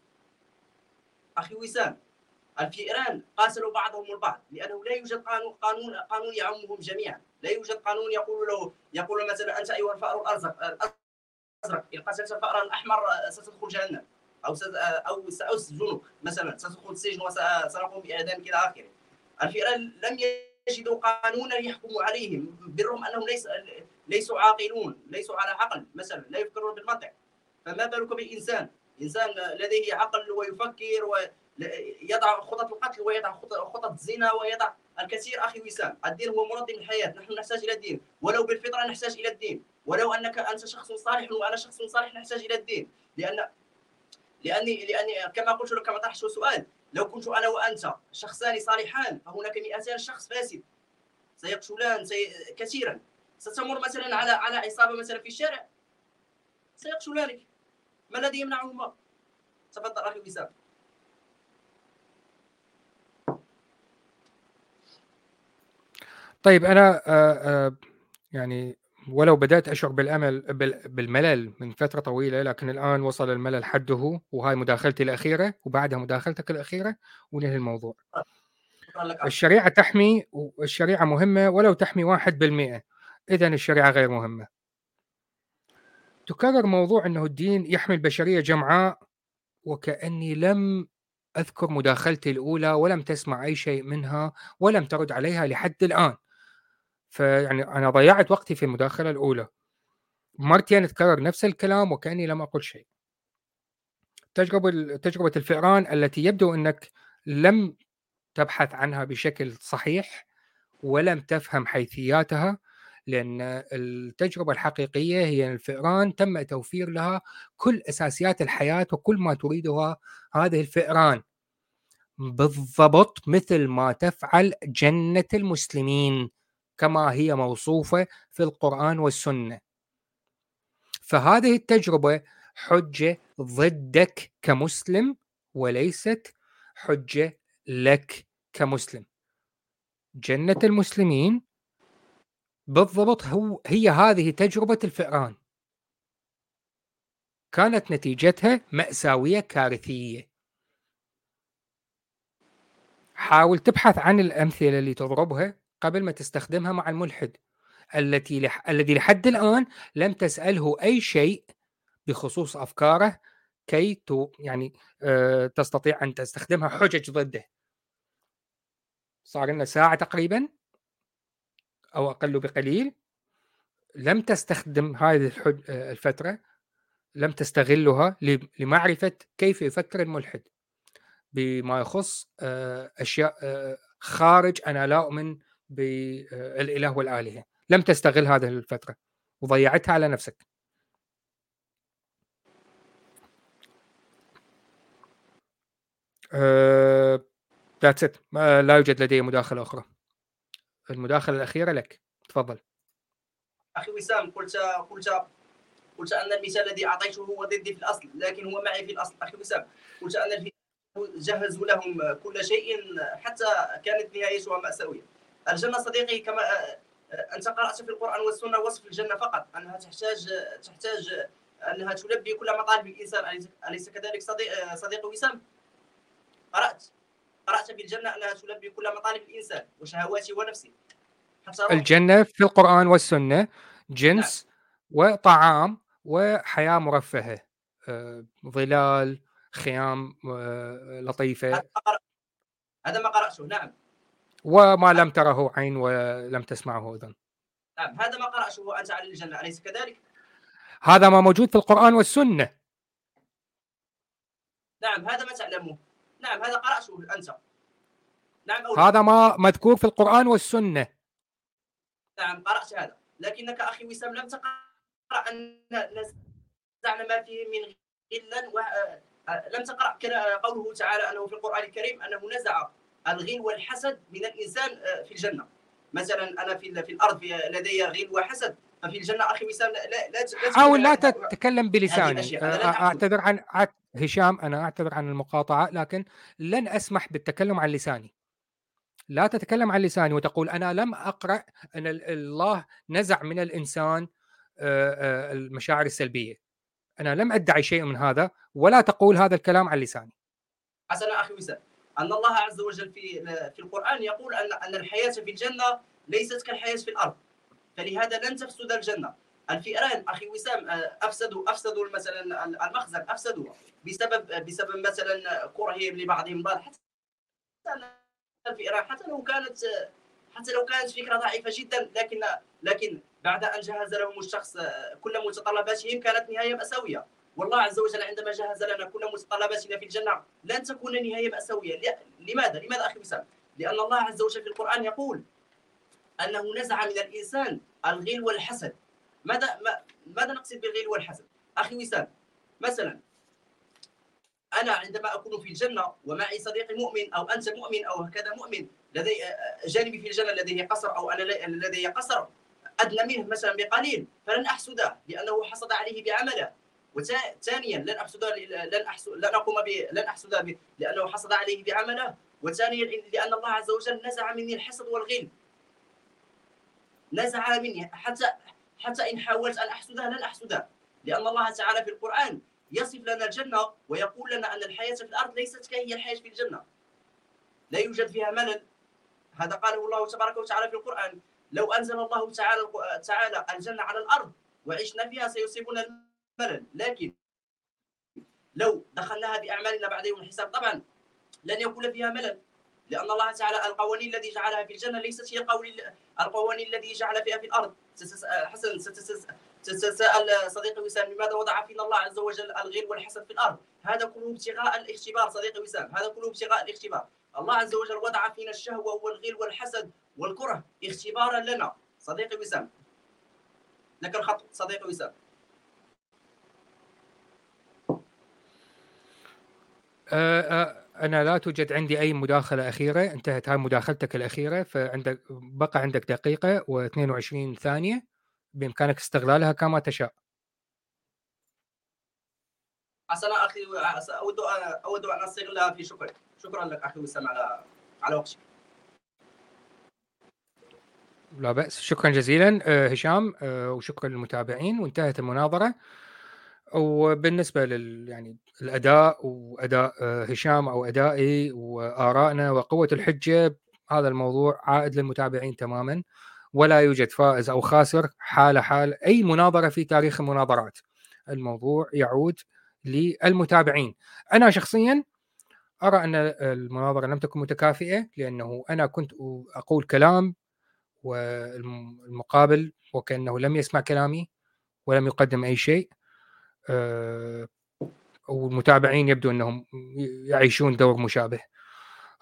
أخي وسام الفئران قاتلوا بعضهم البعض لأنه لا يوجد قانون قانون قانون يعمهم جميعا لا يوجد قانون يقول له يقول مثلا أنت أيها الفأر الازرق الازرق إن قتلت الفأر الأحمر ستدخل جهنم أو أو ساسجنك مثلا ستدخل السجن وسنقوم باعدامك إلى آخره الفئران لم يجدوا قانونا يحكم عليهم بالرغم أنهم ليس ليسوا عاقلون ليسوا على عقل مثلا لا يفكرون بالمنطق. فما بالك بالانسان إنسان لديه عقل ويفكر ويضع خطط القتل ويضع خطط الزنا ويضع الكثير. أخي وسام الدين هو منظم الحياة نحن نحتاج إلى الدين. ولو بالفطرة نحتاج إلى الدين. ولو أنك أنت شخص صالح وأنا شخص صالح نحتاج إلى الدين. لأن لأني لأني كما قلت لك كما طرحت سؤال لو كنت أنا وأنت شخصان صالحان فهناك 200 شخص فاسد. سيقتلان سي... كثيرا. ستمر مثلا على على عصابه مثلا في الشارع. سيقتلانك ما الذي يمنعهما؟ تفضل أخي وسام طيب أنا آه، آه، يعني ولو بدأت أشعر بالأمل بالملل من فترة طويلة لكن الآن وصل الملل حده وهاي مداخلتي الأخيرة وبعدها مداخلتك الأخيرة وننهي الموضوع. الشريعة تحمي والشريعة مهمة ولو تحمي واحد بالمئة. إذا الشريعة غير مهمة. تكرر موضوع أنه الدين يحمي البشرية جمعاء وكأني لم أذكر مداخلتي الأولى ولم تسمع أي شيء منها ولم ترد عليها لحد الآن. فيعني أنا ضيعت وقتي في المداخلة الأولى. مرتين تكرر نفس الكلام وكأني لم أقل شيء. تجربه تجربة الفئران التي يبدو إنك لم تبحث عنها بشكل صحيح ولم تفهم حيثياتها لأن التجربة الحقيقية هي الفئران تم توفير لها كل أساسيات الحياة وكل ما تريدها هذه الفئران. بالضبط مثل ما تفعل جنة المسلمين كما هي موصوفة في القرآن والسنة. فهذه التجربة حجة ضدك كمسلم وليست حجة لك كمسلم. جنة المسلمين بالضبط هو هي هذه تجربة الفئران. كانت نتيجتها مأساوية كارثية. حاول تبحث عن الأمثلة اللي تضربها قبل ما تستخدمها مع الملحد. التي لح... الذي لحد الآن لم تسأله أي شيء بخصوص أفكاره كي ت... يعني أه... تستطيع أن تستخدمها حجج ضده. صار لنا ساعة تقريبا. أو أقل بقليل لم تستخدم هذه. آه، الفترة لم تستغلها لمعرفة كيف يفكر الملحد. بما يخص آه، أشياء آه، خارج أنا لا أؤمن بالاله والآلهة. لم تستغل هذه الفترة. وضيعتها على نفسك. ذاتس uh, ات لا يوجد لدي مداخلة أخرى. المداخلة الأخيرة لك. تفضل. أخي وسام قلت قلت قلت أن المثال الذي أعطيته هو ضدي في الأصل لكن هو معي في الأصل. أخي وسام قلت أن جهزوا لهم كل شيء حتى كانت نهايتها مأساوية. الجنة صديقي كما أنت قرأت في القرآن والسنة وصف الجنة فقط أنها تحتاج تحتاج أنها تلبي كل مطالب الإنسان. أليس كذلك صديق صديق وسام؟ قرأت. قرأت في الجنة أنها تلبي كل مطالب الإنسان وشهواته ونفسه الجنة في القرآن والسنة جنس نعم. وطعام وحياة مرفهة. آه، ظلال خيام آه، لطيفة. هذا ما قرأته. نعم. وما لم تره عين ولم تسمعه اذن نعم. هذا ما قرأته وأنت على الجنة. أليس كذلك؟ هذا ما موجود في القرآن والسنة. نعم. هذا ما تعلمه. نعم هذا قراته انت نعم أولي. هذا ما مذكور في القرآن والسنة. نعم قرأت هذا. لكنك أخي وسام لم تقرأ أن نزعنا ما فيه من غلا و... آه، لم تقرأ قوله تعالى أنه في القرآن الكريم أنه نزع الغل والحسد من الإنسان آه، في الجنة. مثلا أنا في في الأرض في لدي غل وحسد ففي الجنة أخي وسام لا لا, لا حاول لا تتكلم بلساني آه، أعتذر عن هشام أنا أعتذر عن المقاطعة لكن لن أسمح بالتكلم عن لساني. لا تتكلم عن لساني وتقول أنا لم أقرأ أن الله نزع من الإنسان المشاعر السلبية. أنا لم أدعي شيء من هذا ولا تقول هذا الكلام عن لساني. حسنا أخي وسام أن الله عز وجل في في القرآن يقول أن أن الحياة في الجنة ليست كالحياة في الأرض. فلهذا لن تفسد الجنة. الفئران أخي وسام آه، أفسدوا أفسدوا مثلا المخزن افسدوا بسبب بسبب مثلا كرههم لبعضهم. بعض حتى حتى لو كانت حتى لو كانت فكرة ضعيفة جدا لكن لكن بعد أن جهز لهم الشخص كل متطلباتهم كانت نهاية مأساوية. والله عز وجل عندما جهز لنا كل متطلباتنا في الجنة لن تكون نهاية مأساوية. لماذا؟ لماذا أخي وسام لأن الله عز وجل في القرآن يقول أنه نزع من الإنسان الغل والحسد. ماذا ماذا نقصد بالغل والحسد؟ أخي وسام مثلا أنا عندما أكون في الجنة ومعي صديقي مؤمن أو أنت مؤمن أو هكذا مؤمن لدي جانبي في الجنة لديه قصر أو أنا لدي قصر أدنى منه مثلا بقليل فلن احسده لأنه حصد عليه بعمله. وثانيا لن أحسد لن أحسد لن أقوم ب لن أحسد لأنه حصد عليه بعمله. وثانيا لأن الله عز وجل نزع مني الحسد والغل. نزع مني حتى حتى إن حاولت أن احسدها لن احسدها لأن الله تعالى في القرآن يصف لنا الجنة ويقول لنا أن الحياة في الأرض ليست كهي الحياة في الجنة. لا يوجد فيها ملل. هذا قاله الله تبارك وتعالى في القرآن. لو أنزل الله تعالى تعالى الجنة على الأرض وعشنا فيها سيصيبنا الملل. لكن لو دخلناها بأعمالنا بعد يوم الحساب طبعا لن يكون فيها ملل. لأن الله تعالى القوانين التي جعلها في الجنة ليست هي القوانين التي جعل فيها في الأرض. حسن ستتساءل صديقي وسام لماذا وضع فينا الله عز وجل الغل والحسد في الأرض؟ هذا كله ابتغاء الاختبار صديقي وسام. هذا كله ابتغاء الاختبار. الله عز وجل وضع فينا الشهوة والغل والحسد والكره اختبارا لنا. صديقي وسام. لك الخط صديقي وسام. أه أه أنا لا توجد عندي أي مداخلة أخيرة. انتهت هاي مداخلتك الأخيرة فعندك بقى عندك دقيقة و22 ثانية. بإمكانك استغلالها كما تشاء. حسنا أخي أود أود أن استغلها في شكر شكرا لك أخي وسام على على وقتك. لا بأس. شكرا جزيلا آه، هشام آه، وشكرا للمتابعين. وانتهت المناظرة. وبالنسبة لل يعني الأداء وأداء آه، هشام أو أدائي وآرائنا وقوة الحجة هذا الموضوع عائد للمتابعين تماما. ولا يوجد فائز أو خاسر حال حال أي مناظرة في تاريخ المناظرات. الموضوع يعود للمتابعين. أنا شخصيا أرى أن المناظرة لم تكن متكافئة لأنه أنا كنت أقول كلام والمقابل وكأنه لم يسمع كلامي ولم يقدم أي شيء. آه، والمتابعين يبدو أنهم يعيشون دور مشابه.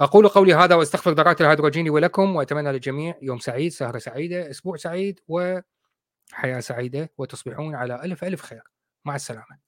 أقول قولي هذا واستغفر ذرات الهيدروجين ولكم وأتمنى للجميع يوم سعيد سهره سعيدة أسبوع سعيد وحياة سعيدة وتصبحون على ألف ألف خير. مع السلامة.